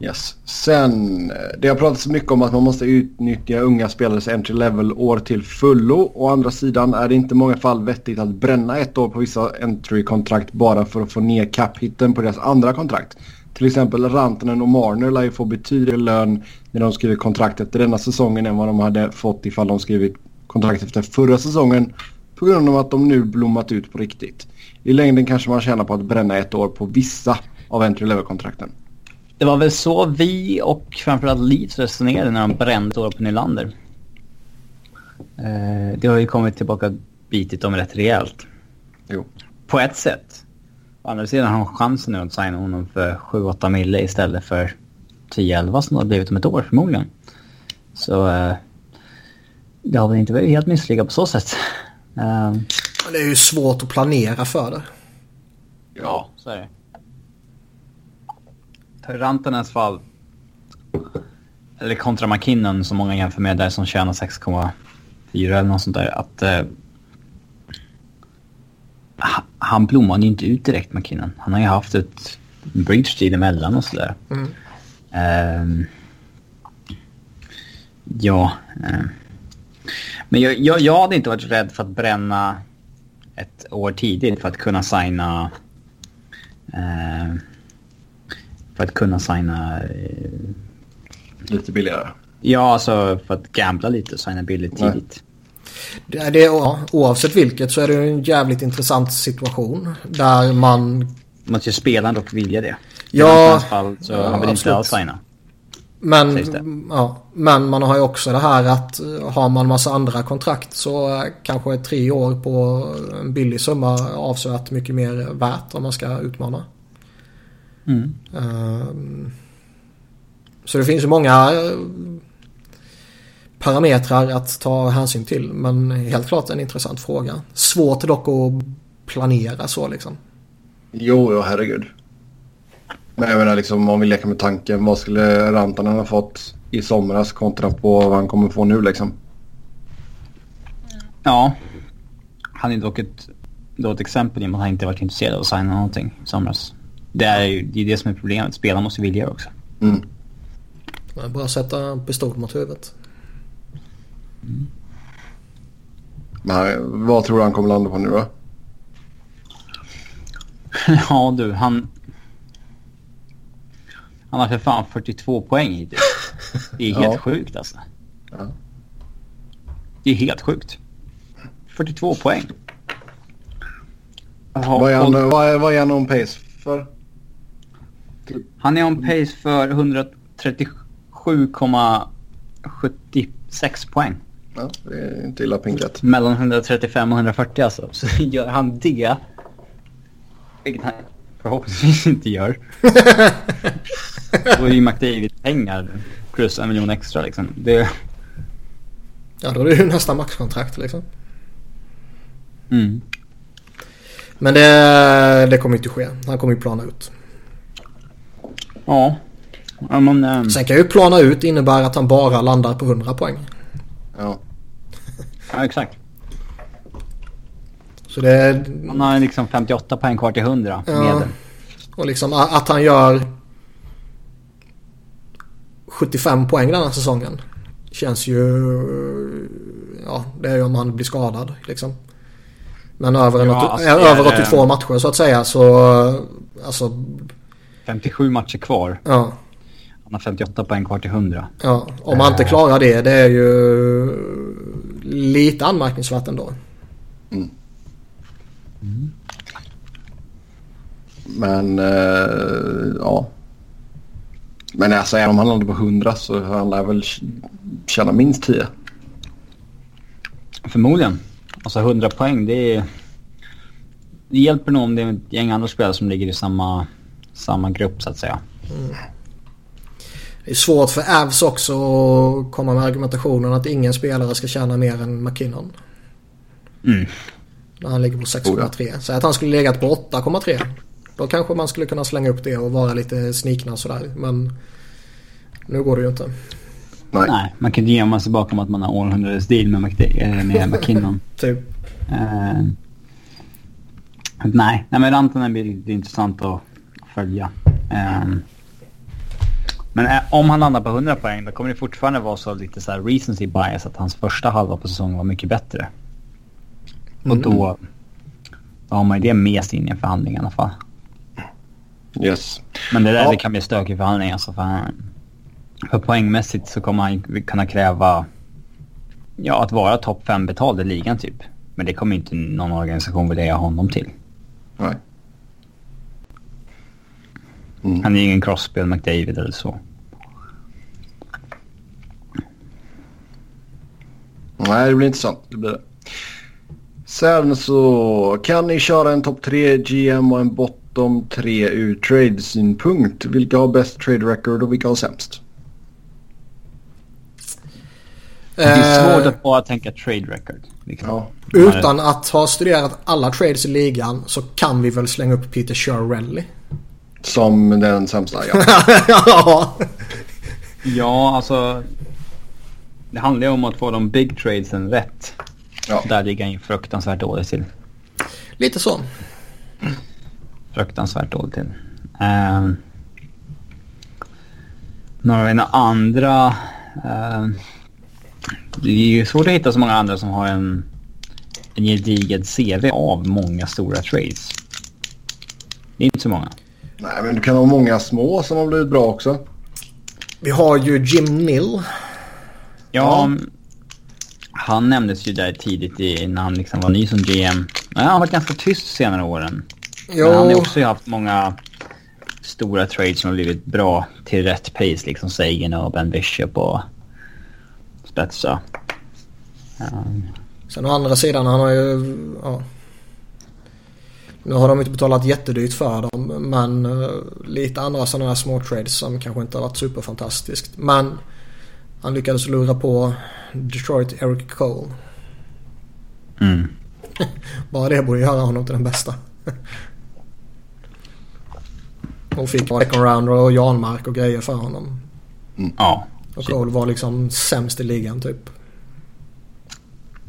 Yes. Sen, eh, det har pratats mycket om att man måste utnyttja unga spelares entry level år till fullo. Å andra sidan är det inte i många fall vettigt att bränna ett år på vissa entry-kontrakt bara för att få ner cap-hitten på deras andra kontrakt. Till exempel Rantanen och Marner lär ju få betydligt lön när de skriver kontrakt efter denna säsongen än vad de hade fått ifall de skrivit kontrakt efter förra säsongen på grund av att de nu blommat ut på riktigt. I längden kanske man tjänar på att bränna ett år på vissa av entry level-kontrakten. Det var väl så vi och framförallt Leeds resonerade när de brände år på Nylander. Eh, det har ju kommit tillbaka bitit dem rätt rejält. Jo. På ett sätt. Å andra sidan har de chansen nu att signa honom för 7-8 mille istället för 10-11 som det har blivit om ett år förmodligen. Så eh, det har väl inte varit helt misslyckat på så sätt. Eh, Men Det är ju svårt att planera för det. Ja, så är det. Ta Rantanens fall. Eller kontra McKinnon som många jämför med där som tjänar 6,4 eller något sånt där. Att... Eh, ha- han blommade ju inte ut direkt McKinnon. Han har ju haft ett bridge deal emellan och sådär. Mm. Ehm, ja. eh. Men jag, jag, jag hade inte varit rädd för att bränna ett år tidigt för att kunna signa... Eh, för att kunna signa... Eh, Lite billigare. ja, alltså för att gambla lite och signa billigt Nej. tidigt. Det är det, oavsett vilket så är det ju en jävligt intressant situation. Där man... Måste ju spelaren dock vilja det. Ja, I hans fall så ja, han vill inte absolut. alls signa. Men, ja, men man har ju också det här att eh, har man massa andra kontrakt så kanske tre år på en billig summa avsevärt mycket mer värt om man ska utmana. Mm. Ehm, Så det finns ju många eh, parametrar att ta hänsyn till. Men helt klart en intressant fråga. Svårt dock att planera så liksom. Jo, ja herregud. Men jag menar liksom om vi leker med tanken. Vad skulle Rantanen ha fått i somras kontra på vad han kommer få nu liksom? Ja. Han är dock ett dåligt exempel i och med att han inte varit intresserad av att signa någonting i somras. Det är ju det, är det som är problemet. Spelarna måste vilja också. Mm. Det är bara att sätta pistol mot huvudet. Men han- vad tror du han kommer landa på nu då? [LAUGHS] ja du, han... Han har för fan 42 poäng hittills. Det är [LAUGHS] helt Ja. sjukt alltså. Ja. Det är helt sjukt. 42 poäng. Vad är han, vad är, vad är han on pace för? Han är on pace för 137,76 poäng. Ja, det är inte illa pinkat. Mellan 135 och 140 alltså. [LAUGHS] Så gör han det. Vilket han förhoppningsvis inte gör. [LAUGHS] Då är ju McDavid pengar plus en miljon extra liksom. Det... Ja, då är det ju nästan maxkontrakt liksom. Mm. Men det, det kommer inte ske. Han kommer ju plana ut. Ja. ja men, ähm... Sen kan ju plana ut innebära att han bara landar på 100 poäng. Ja. [LAUGHS] ja, exakt. Så det... Han har liksom 58 poäng kvar till 100 ja. medel. Och liksom att han gör 75 poäng den här säsongen. Känns ju... Ja, det är ju om han blir skadad liksom. Men över, en, ja, alltså, över 82 är, matcher så att säga så... Alltså... 57 matcher kvar. Ja. Han har 58 poäng kvar till 100. Ja, om han inte klarar det, det är ju lite anmärkningsvärt ändå. Mm. Mm. Men, uh, ja. Men alltså även om han landar på 100 så han lär väl tjäna minst 10. Förmodligen. Alltså 100 poäng det är... Det hjälper nog om det är ett gäng andra spelare som ligger i samma, samma grupp så att säga. Mm. Det är svårt för Avs också att komma med argumentationen att ingen spelare ska tjäna mer än McKinnon. Mm. När han ligger på 6,3. Säg att han skulle legat på 8,3. Då kanske man skulle kunna slänga upp det och vara lite snikna sådär. Men nu går det ju inte. Nej. Nej man kan inte gömma sig bakom att man har århundradets deal med, med [LAUGHS] McKinnon. typ. Uh, nej. nej, men Rantanen blir det intressant att följa. Uh, men uh, om han landar på 100 poäng då kommer det fortfarande vara så lite så här recency bias att hans första halva på säsongen var mycket bättre. Mm. Och då, då har man ju det med sig in i en förhandling i alla fall. Yes. Men det där ja. det kan bli stökig förhandling alltså. För, han, för poängmässigt så kommer han kunna kräva ja, att vara topp 5 betald i ligan typ. Men det kommer inte någon organisation vilja ha honom till. Nej. Mm. Han är ingen Crosby eller McDavid eller så. Nej, det blir intressant. Det blir det. Sen så kan ni köra en topp 3 GM och en bot de tre ur trade-synpunkt. Vilka har bäst trade record och vilka har sämst? Det är svårt att bara tänka trade record. Liksom. Ja. Utan att ha studerat alla trades i ligan så kan vi väl slänga upp Peter Shirelli. Som den sämsta, ja. ja. [LAUGHS] ja, alltså. Det handlar ju om att få de big tradesen rätt. Ja. Där ligger han ju fruktansvärt dåligt till. Lite så fruktansvärt dåligt till. Uh, några andra... Uh, det är ju svårt att hitta så många andra som har en, en gedigen CV av många stora trades. Det är inte så många. Nej, men du kan ha många små som har blivit bra också. Vi har ju Jim Mill. Ja, ja. han nämndes ju där tidigt i, när han liksom var ny som GM. Men han har varit ganska tyst senare åren. Jo. Men han har också haft många stora trades som har blivit bra till rätt pace. Liksom Sagan och Ben Bishop och Spetsa. Um. Sen å andra sidan, han har ju... Ja. Nu har de inte betalat jättedyrt för dem men uh, lite andra sådana här små trades som kanske inte har varit superfantastiskt. Men han lyckades lura på Detroit Eric Cole. Mm. [LAUGHS] Bara det borde göra honom till den bästa. [LAUGHS] Och fick second rounder och Janmark och grejer för honom. Mm. Ja. Och Cole var liksom sämst i ligan typ.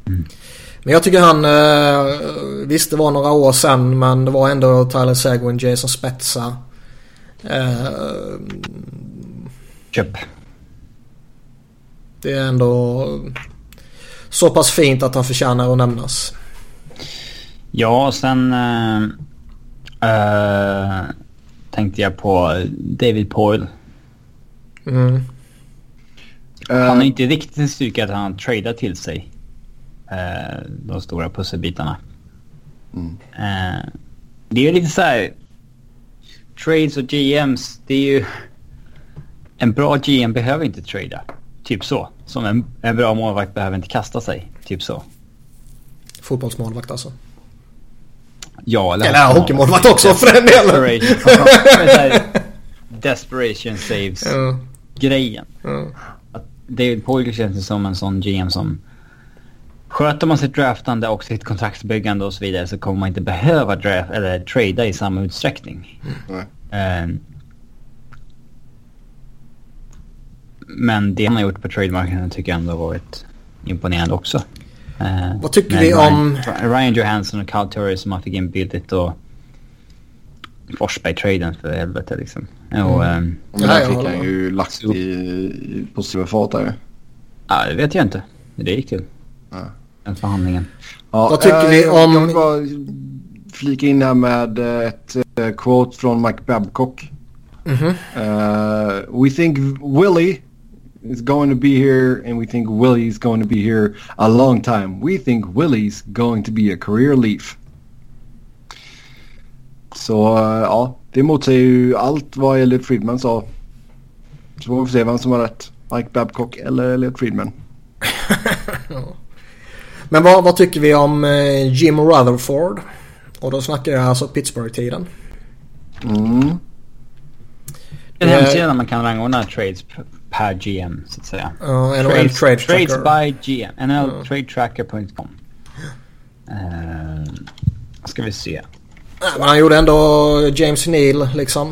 Mm. Men jag tycker han, eh, visst det var några år sedan men det var ändå Tyler Seguin, Jason Spetsa. Eh, Köp. Det är ändå så pass fint att han förtjänar att nämnas. Ja, sen... Uh, tänkte jag på David Poyle. Mm. Han är inte riktigt en styrka att han tradar till sig de stora pusselbitarna. Mm. Uh, det är lite så här... trades och GMs, det är ju... En bra GM behöver inte trada. Typ så. Som en, en bra målvakt behöver inte kasta sig. Typ så. Fotbollsmålvakt alltså. Ja, eller... Eller hockeymålvakt också för den delen. Desperation, desperation saves-grejen. Mm. David Poyle känns som en sån GM som... Sköter man sitt draftande och sitt kontraktsbyggande och så vidare så kommer man inte behöva draft, eller trada i samma utsträckning. Nej. Um, men det han har gjort på trademarknaden tycker jag ändå har varit imponerande också. Uh, Vad tycker vi Ryan, om- Ryan Johansson och Kyle Turris som man fick in billigt och Forsberg-traden för helvete liksom. Och, ehm, Men där jag fick han ju lagt i, i på silverfat där. ja, det vet jag inte. Det gick till. Ja. Den förhandlingen. Ja, Vad tycker vi om- Jag vill bara flika in här med eh, ett eh, quote från Mike Babcock. Mhm. Uh, we think Willie is going to be here and we think Willie is going to be here a long time. We think Willie's going to be a career leaf. Så eh, ja, det motsäger ju allt vad Elliot Friedman sa. Så får vi se vem som har rätt. Mike Babcock eller Elliot Friedman. [LAUGHS] [LAUGHS] Men vad, vad tycker vi om eh, Jim Rutherford? Och då snackar jag alltså Pittsburgh-tiden. Mm. En Eh, hemsida där man kan rangordna trades per GM så att säga. Ja, NHL Trades, Trade trades Tracker. by GM. NLTradeTracker.com. Uh, ska vi se. Ja, men han gjorde ändå James Neal liksom.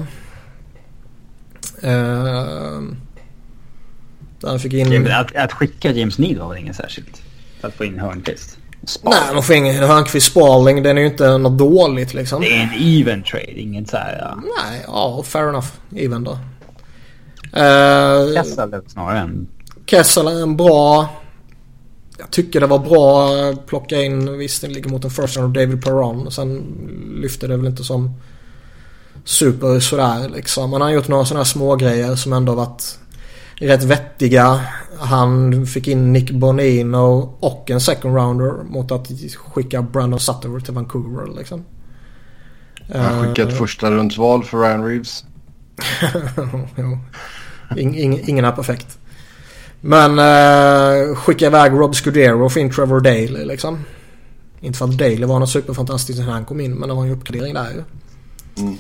Uh, där han fick in... Att, att skicka James Neal var väl inget särskilt. För att få in Hörnqvist. Nej, de får ingen Hörnqvist Sparling. Den är ju inte något dåligt liksom. Det är en even trade, inget så här... Ja. Nej, ja, fair enough. Even då. Uh, Kessel snarare än... Kessel är en bra... Jag tycker det var bra att plocka in, visst det ligger mot en first round av David Perron. Sen lyfte det väl inte som super sådär liksom. Han har gjort några sådana här små grejer som ändå varit rätt vettiga. Han fick in Nick Bonino och en second rounder mot att skicka Brandon Sutter till Vancouver liksom. Han skickade Eh, ett första rundsval för Ryan Reeves. [LAUGHS] In, ing, ingen är perfekt. Men uh, skicka iväg Rob Scudero och få in Trevor Daley liksom. Inte för att Daley var något superfantastiskt när han kom in men det var en uppgradering där ju. Mm.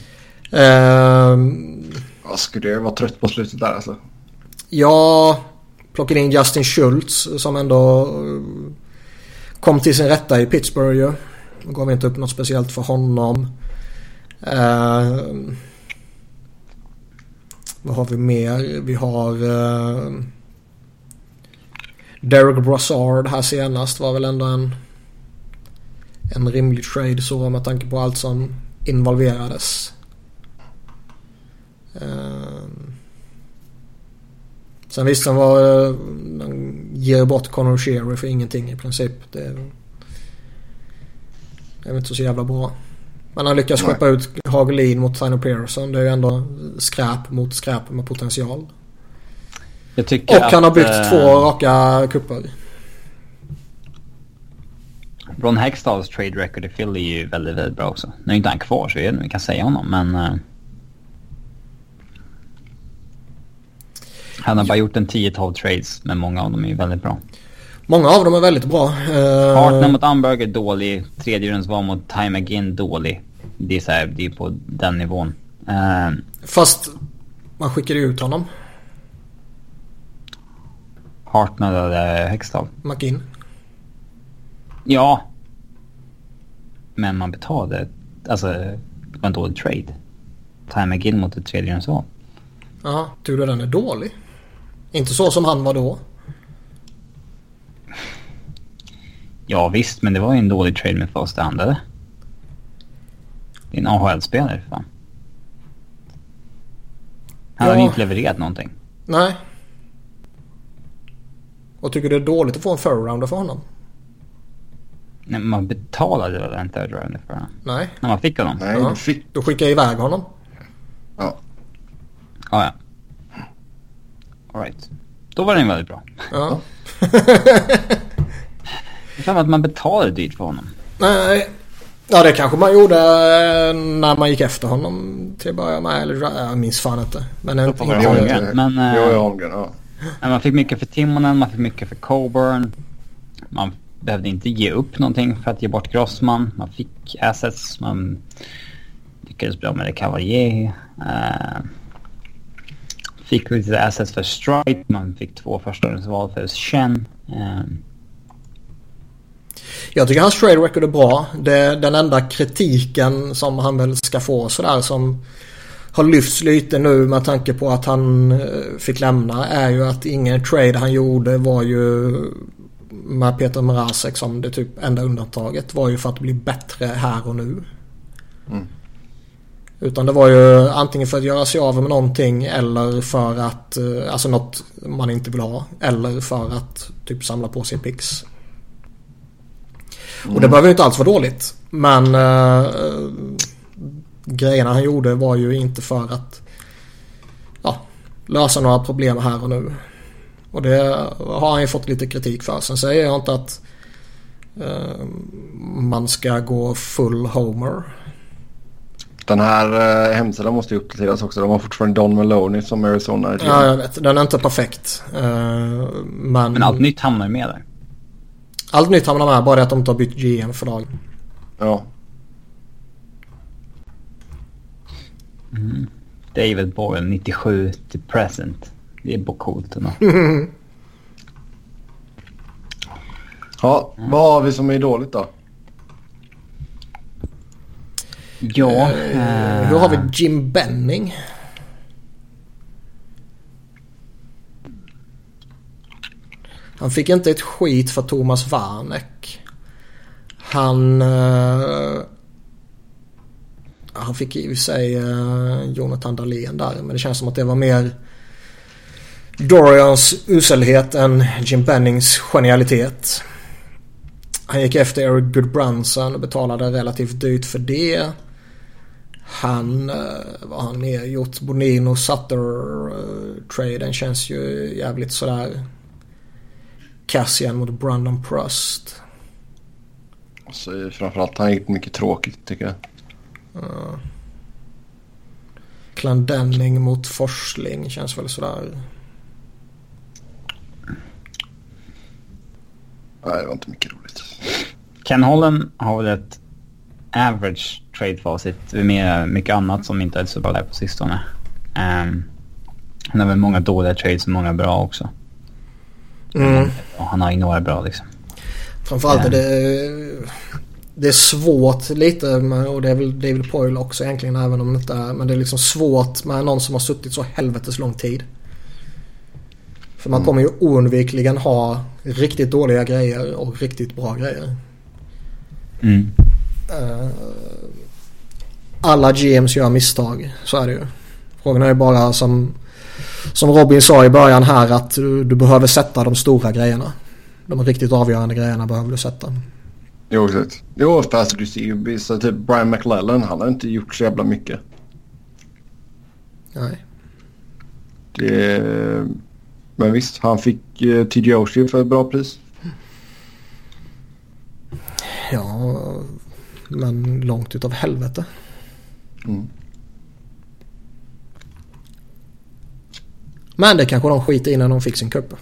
Ehm, Ja, Scudero var trött på slutet där alltså jag plockade in Justin Schultz som ändå eh, kom till sin rätta i Pittsburgh ju. Gav inte upp något speciellt för honom. Ehm, vad har vi mer? Vi har eh, uh, Derek Brassard här senast var väl ändå en, en rimlig trade så med tanke på allt som involverades. Ehm, sen visst den var... eh, Den ger bort Conor Sherry för ingenting i princip. Det är, det är väl inte så jävla bra. Men han lyckas skeppa ut Hagelin mot Tyner Pearson. Det är ju ändå skräp mot skräp med potential. Jag tycker Och han har byggt att, två eh, raka kupper. Ron Hextalls trade record i Philly är ju väldigt, väldigt bra också. Nu är inte han kvar så jag vet inte vi kan säga honom men... han har bara gjort en 10-12 trades men många av dem är ju väldigt bra. Många av dem är väldigt bra. Eh, Partner mot är dålig. Tredje rundsval mot Time McGinn dålig. Det är så här, det är på den nivån. Uh, Fast man skickade ut honom. Hartnell eller Hextall. McIn. Ja. Men man betalade. Alltså, det var en dålig trade. Time McGinn mot ett tredje rundsval. Ja, tror du den är dålig? Inte så som han var då. Ja visst, men det var ju en dålig trade med första andra. Det är en AHL-spelare fan. Han Ja. ju inte levererat någonting. Nej. Och tycker du det är dåligt att få en third rounder för honom? Nej, Man betalade väl en third rounder för honom? Nej. När man fick honom? Nej, Ja. du fick... Då skickar jag iväg honom. Ja. Ja, ja. Alright. Då var den väldigt bra. Ja. [LAUGHS] Det är som att man betalade dyrt för honom. Nej. Ja det kanske man gjorde eh, när man gick efter honom till att börja med. Eller jag minns fan inte. Men inte, Hoppar inte, man Holmgren, men, eh, Jo, i Holmgren, ja. Men man fick mycket för Timonen, man fick mycket för Coburn. Man behövde inte ge upp någonting för att ge bort Grossman. Man fick assets, man lyckades bra med det Cavalier. Uh, fick lite assets för Strike, man fick två förstagångsval för Chen. Uh, Jag tycker hans trade record är bra. Det, den enda kritiken som han väl ska få sådär som har lyfts lite nu med tanke på att han eh, fick lämna är ju att ingen trade han gjorde var ju med Peter Mrazek som det typ enda undantaget var ju för att bli bättre här och nu. Mm. Utan det var ju antingen för att göra sig av med någonting eller för att, eh, alltså något man inte vill ha. Eller för att typ samla på sig pix. Och det behöver ju inte alls vara dåligt. Men uh, grejerna han gjorde var ju inte för att ja, lösa några problem här och nu. Och det har han ju fått lite kritik för. Sen säger jag inte att uh, man ska gå full homer. Den här uh, hemsidan måste ju uppdateras också. De har fortfarande Don Maloney som Arizona. Ja, jag vet. Den är inte perfekt. Uh, men, men allt nytt hamnar ju med där. Allt nytt hamnar med. Bara det att de inte har bytt GM för dagen. Ja. Mm. David Boyle 97 till present. Det är bara coolt ändå. [LAUGHS] Ja, vad har vi som är dåligt då? Ja. Uh, Hur har vi Jim Benning? Han fick inte ett skit för Thomas Warneck. Han... Uh, han fick i och för sig uh, Jonathan Dahlén där. Men det känns som att det var mer Dorians uselhet än Jim Bennings genialitet. Han gick efter Eric Goodbranson och betalade relativt dyrt för det. Han, vad har han mer gjort? Bonino Sutter-traden känns ju jävligt sådär Cassian mot Brandon Prust. Så framförallt han gick mycket tråkigt tycker jag. Uh. Mot Forsling känns väl sådär. Nej, det var inte mycket roligt. Ken Holland har väl ett average trade facit med mycket annat som inte är så bra där på sistone. Um, han har väl många dåliga trades och många bra också. Mm. Och han har ju några bra liksom. Framförallt är det, det är svårt lite och det är väl David Poyle också egentligen även om det inte är. Men det är liksom svårt med någon som har suttit så helvetes lång tid. För man kommer ju oundvikligen ha riktigt dåliga grejer och riktigt bra grejer. Mm. Uh, alla GMs gör misstag, så är det ju. Frågan är ju bara som, som Robin sa i början här att du, du behöver sätta de stora grejerna. De riktigt avgörande grejerna behöver du sätta. Jo, exakt. Jo, fast du ser så typ Brian McLellan. Han har inte gjort så jävla mycket. Nej. Det... Men visst, han fick TJ Oshie för ett bra pris. Ja, men långt utav helvete. Mm. Men det kanske de skiter i när de fick sin cup.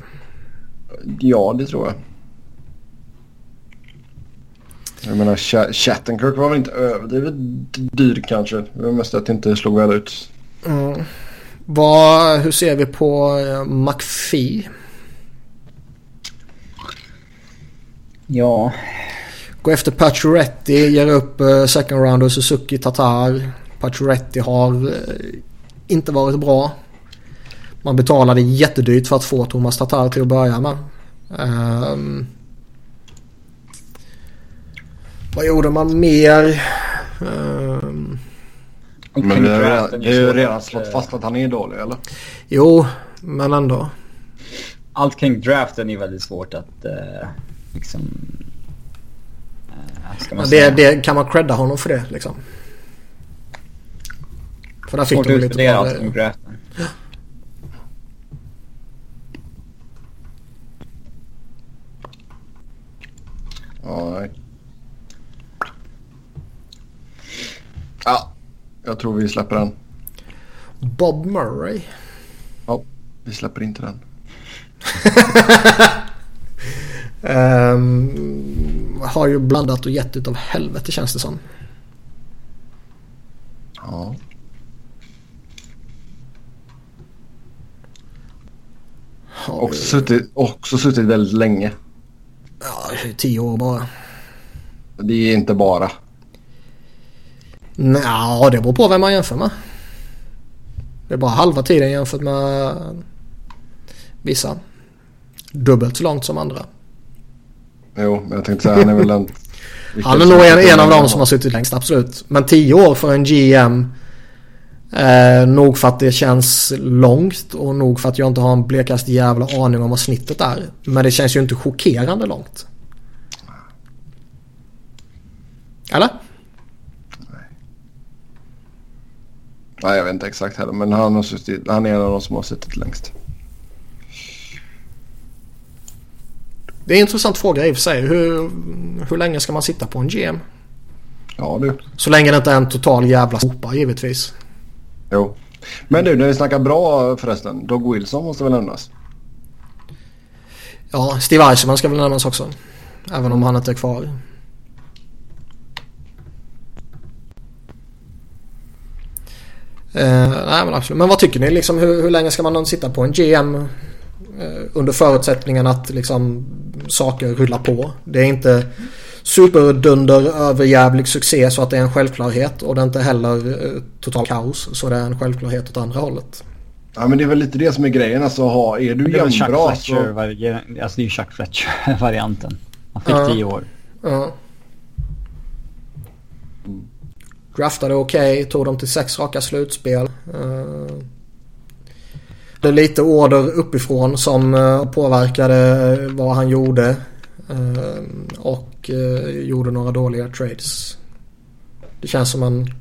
Ja, det tror jag. Jag menar, Ch Chattenkirk var väl inte överdrivet dyr kanske. Det var mest att det inte slog väl ut. Mm. Vad, hur ser vi på uh, McPhee? Ja. Gå efter Pacioretty, ger upp uh, second round och Suzuki Tatar. Pacioretty har uh, inte varit bra. Man betalade jättedyrt för att få Thomas Tatar till att börja med. Um, vad gjorde man mer? Um, Men vi har redan, vi har ju redan slått fast att han är dålig, eller? Jo, men ändå. Allt kring draften är väldigt svårt att uh, liksom... Ska man det, säga. det, kan man credda honom för det liksom? För där fick Svårt de att lite utvärdera bra allt. Ja, nej. Ja, jag tror vi släpper den. Bob Murray. Ja, vi släpper inte den. um, [LAUGHS] har ju blandat och gett utav helvete känns det som. Ja. Har Också vi- suttit, också suttit väldigt länge. Ja, tio år bara. Det är inte bara. Nja, det beror på vem man jämför med. Det är bara halva tiden jämfört med vissa. Dubbelt så långt som andra. Jo, men jag tänkte säga han är väl en... [LAUGHS] Han är nog en, en av dem som har suttit längst, absolut. Men tio år för en GM. Eh, nog för att det känns långt och nog för att jag inte har en blekaste jävla aning om vad snittet är. Men det känns ju inte chockerande långt. Eller? Nej, jag vet inte exakt heller. Men han, har suttit, han är en av dem som har suttit längst. Det är en intressant fråga i och för sig. Hur, hur länge ska man sitta på en GM? Ja du. Så länge det inte är en total jävla sopa givetvis. Jo. Men du, när vi snackar bra förresten. Dog Wilson måste väl nämnas? Ja, Steve Eisenman ska väl nämnas också. Även om han inte är kvar. Eh, nej men absolut. Men vad tycker ni liksom? Hur, hur länge ska man sitta på en GM? Eh, under förutsättningen att liksom saker rullar på. Det är inte superdunder överjävlig succé så att det är en självklarhet. Och det är inte heller eh, total kaos så det är en självklarhet åt andra hållet. Ja men det är väl lite det som är grejen. Alltså, ha, är du jämnbra så... alltså det är ju Chuck Fletcher-varianten. Han fick Ja. tio år. Ja. Draftade okej, tog dem till sex raka slutspel. Uh, det är lite order uppifrån som eh, påverkade vad han gjorde. Eh, och eh, gjorde några dåliga trades. Det känns som en,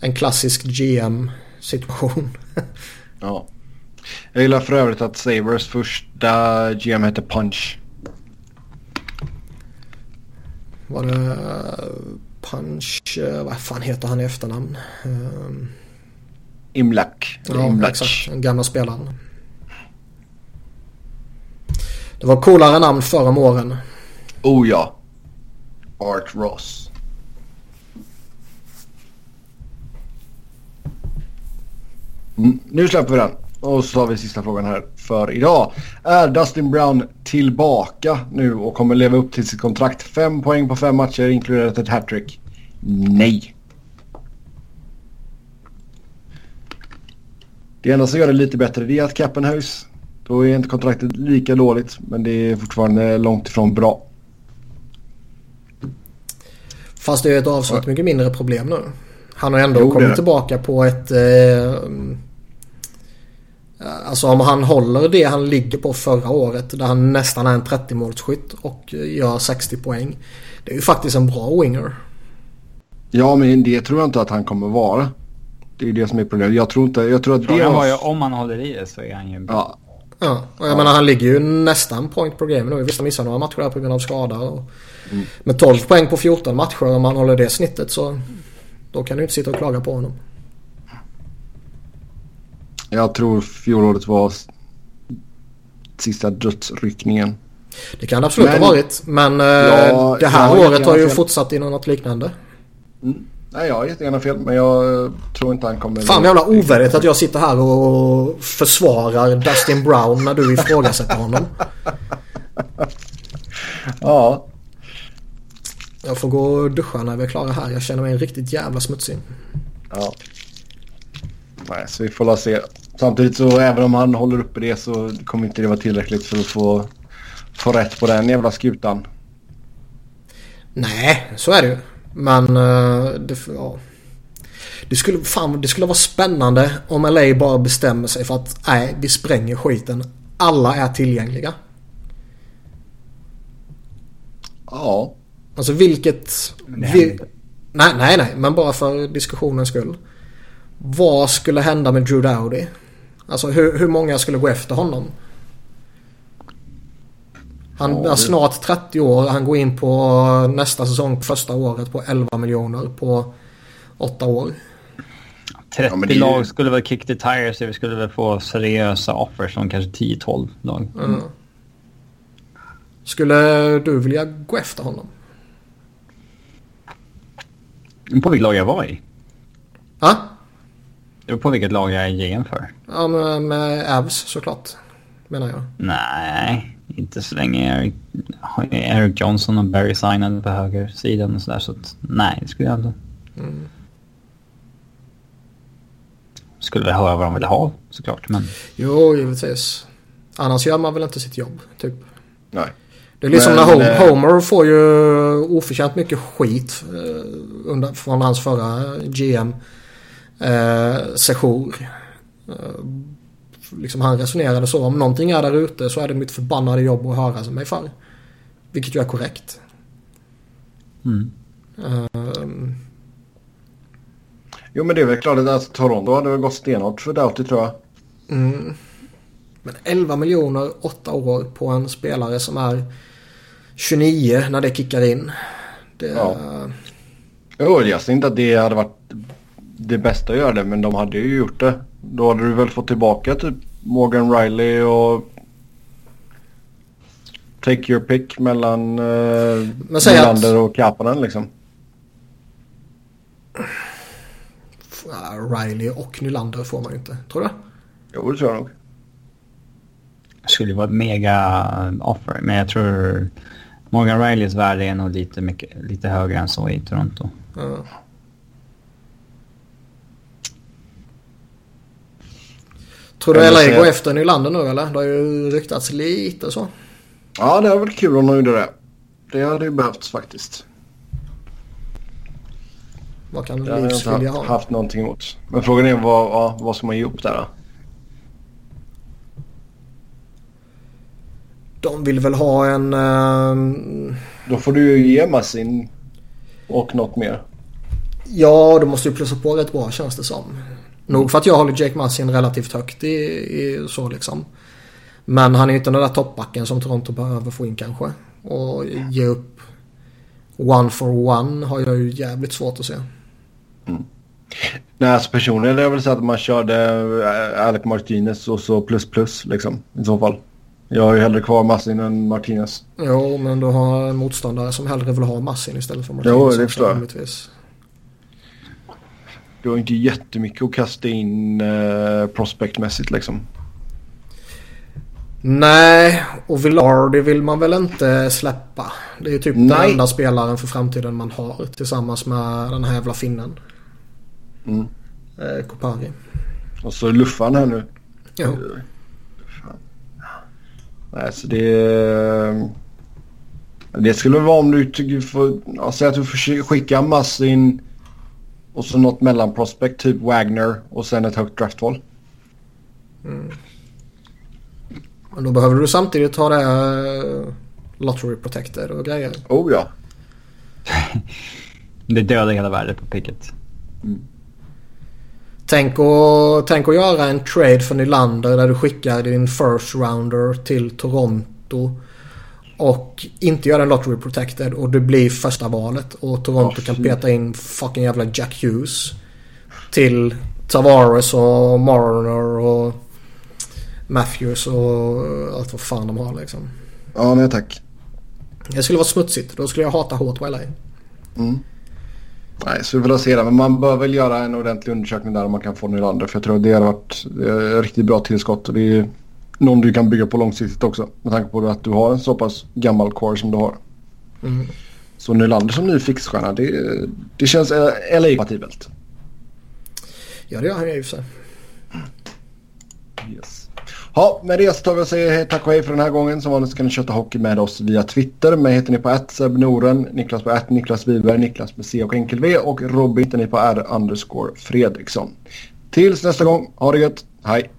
en klassisk GM-situation. [LAUGHS] Ja. Jag gillar för övrigt att Sabres första GM hette Punch. Var det eh, Punch, eh, vad fan heter han i efternamn? Eh, Eller Ja, exakt. Den gamla spelaren. Det var coolare namn förr om åren. Oh ja. Art Ross. Mm, nu släpper vi den. Och så har vi sista frågan här för idag. Är Dustin Brown tillbaka nu och kommer leva upp till sitt kontrakt? Fem poäng på fem matcher inkluderat ett hattrick. Nej. Det enda som gör det lite bättre det är att capen höjs. Då är inte kontraktet lika dåligt men det är fortfarande långt ifrån bra. Fast det är ett avsevärt mycket mindre problem nu. Han har ändå Jo, kommit tillbaka på ett... Eh, alltså om han håller det han ligger på förra året där han nästan är en 30-målsskytt och gör 60 poäng. Det är ju faktiskt en bra winger. Ja, men det tror jag inte att han kommer vara. Det är det som är problemet. Jag tror inte... Jag tror att det Frågan var var... ju om han håller i det så är han ju bra. Ja, Ja, och jag menar han ligger ju nästan point per game nu. Visst han missar några matcher där på grund av skada. Och Med 12 poäng på 14 matcher om han håller det snittet så då kan du inte sitta och klaga på honom. jag tror fjolåret var sista dödsryckningen. Det kan det absolut Men- ha varit. Men eh, Ja, det här året har ju fortsatt inom något liknande. Nej, jag har jättegärna fel, men jag eh, tror inte han kommer... Fan jävla ovärdigt att jag sitter här och försvarar Dustin Brown när du ifrågasätter honom. [LAUGHS] Ja, Jag får gå och duscha när vi är klara här. Jag känner mig riktigt jävla smutsig. ja. Nej, så vi får la se. Samtidigt så även om han håller uppe det så kommer inte det vara tillräckligt för att få, få rätt på den jävla skutan. Nej, så är det ju. Men eh, det, ja. det, skulle, fan, det skulle vara spännande om LA bara bestämmer sig för att nej, vi spränger skiten. Alla är tillgängliga. Ja, Alltså vilket... Det vi, nej, nej, nej. Men bara för diskussionens skull. Vad skulle hända med Drew Dowdy? Alltså hur, hur många skulle gå efter honom? Han Ja, är snart 30 år. Han går in på nästa säsong, första året på 11 miljoner på åtta år. 30 Ja, men det lag skulle väl kick the tires. Vi skulle väl få seriösa offers från kanske 10-12 lag. Mm. Skulle du vilja gå efter honom? På vilket lag jag var i. Ja, Det beror på vilket lag jag är GM för. ja med, med Avs såklart. Menar jag. Nej, inte så länge Eric, Eric Johnson och Barry signade på högersidan och sådär. Så att, nej, det skulle jag inte. Skulle väl höra vad de ville ha såklart. Men Jo, givetvis. Annars gör man väl inte sitt jobb, typ. Nej. Det är liksom Men, när Homer, eh, Homer får ju oförtjänt mycket skit eh, under, från hans förra GM. Liksom han resonerade så. Om någonting är där ute så är det mitt förbannade jobb att höra mig för. Vilket ju är korrekt. mm. Eh, Jo men det är väl klart att alltså, Toronto hade väl gått stenhårt för Doughty tror jag. mm. Men 11 miljoner, 8 år på en spelare som är 29 när det kickar in. Det, Ja. Jo, jag ser inte att det hade varit det bästa att göra det men de hade ju gjort det. Då hade du väl fått tillbaka typ Morgan Riley och Take your pick mellan Men säg att- Nylander och Kapanen liksom. Riley och Nylander får man ju inte. Tror du? Jo, det tror jag nog. det skulle ju vara ett mega offer. Men jag tror Morgan Rileys värde är nog lite, mycket, lite högre än så i Toronto. Ja. Tror du Jag LA går efter Nylander nu eller? Det har ju ryktats lite så. Ja, det hade varit kul om de gjorde det. Det hade ju behövts faktiskt. Vad kan Det jag Leafs vilja haft, ha? haft någonting emot. Men frågan är vad, ja, vad ska man ge upp där då? De vill väl ha en... ehm, Då får du ju ge Massin och något mer. ja, de måste ju plussa på rätt bra känns det som. Nog för att jag håller Jake Massin relativt högt i, i så liksom. Men han är ju inte den där toppbacken som Toronto behöver få in kanske. Och ge upp one for one har jag ju jävligt svårt att se. Nej, alltså personligen hade jag väl sagt att man körde äh, Alec Martinez och så plus plus liksom i så fall. Jag har ju hellre kvar Massin än Martinez. Jo, men du har en motståndare som hellre vill ha Massin istället för Martinez. Jo, det förstår jag. Du har inte jättemycket att kasta in uh, prospectmässigt liksom. Nej, och Villar det vill man väl inte släppa. Det är ju typ den Nej. enda spelaren för framtiden man har tillsammans med den här jävla finnen. Mm. Eh, Kopari. Och så luffan här nu. Jo. Nej, så det... Det skulle vara om du tycker. Ja, säg att du får skicka Massin och så något mellanprospect, typ Wagner och sen ett högt draftval. Men då behöver du samtidigt ha det eh, Lottery Protected och grejer. Oh ja. [LAUGHS] Det dödar hela värdet på picket. Tänk att, tänk att göra en trade för Nylander där du skickar din first rounder till Toronto. Och inte gör en lottery protected och det blir första valet. Och Toronto Ja, kan peta in fucking jävla Jack Hughes. Till Tavares och Marner och Matthews och allt vad fan de har liksom. Ja, nej tack. Det skulle vara smutsigt. Då skulle jag hata hårt LA. Nej, så vi får se det. Men man bör väl göra en ordentlig undersökning där om man kan få Nylander. För jag tror det hade varit eh, riktigt bra tillskott. Och det är någon du kan bygga på långsiktigt också. Med tanke på att du har en så pass gammal core som du har. Mm. Så Nylander som ny fixstjärna, det, det känns LA-kompatibelt. Ja det gör han ju i och för sig. Yes. Ja, med det så tar vi och säger hej, tack och hej för den här gången. Som vanligt så kan ni köta hockey med oss via Twitter. Mig heter ni på att Noren, Niklas på att Niklas Wiberg, Niklas med C och enkel V och Robin hittar ni på R underscore Fredriksson. Tills nästa gång, ha det gött, hej!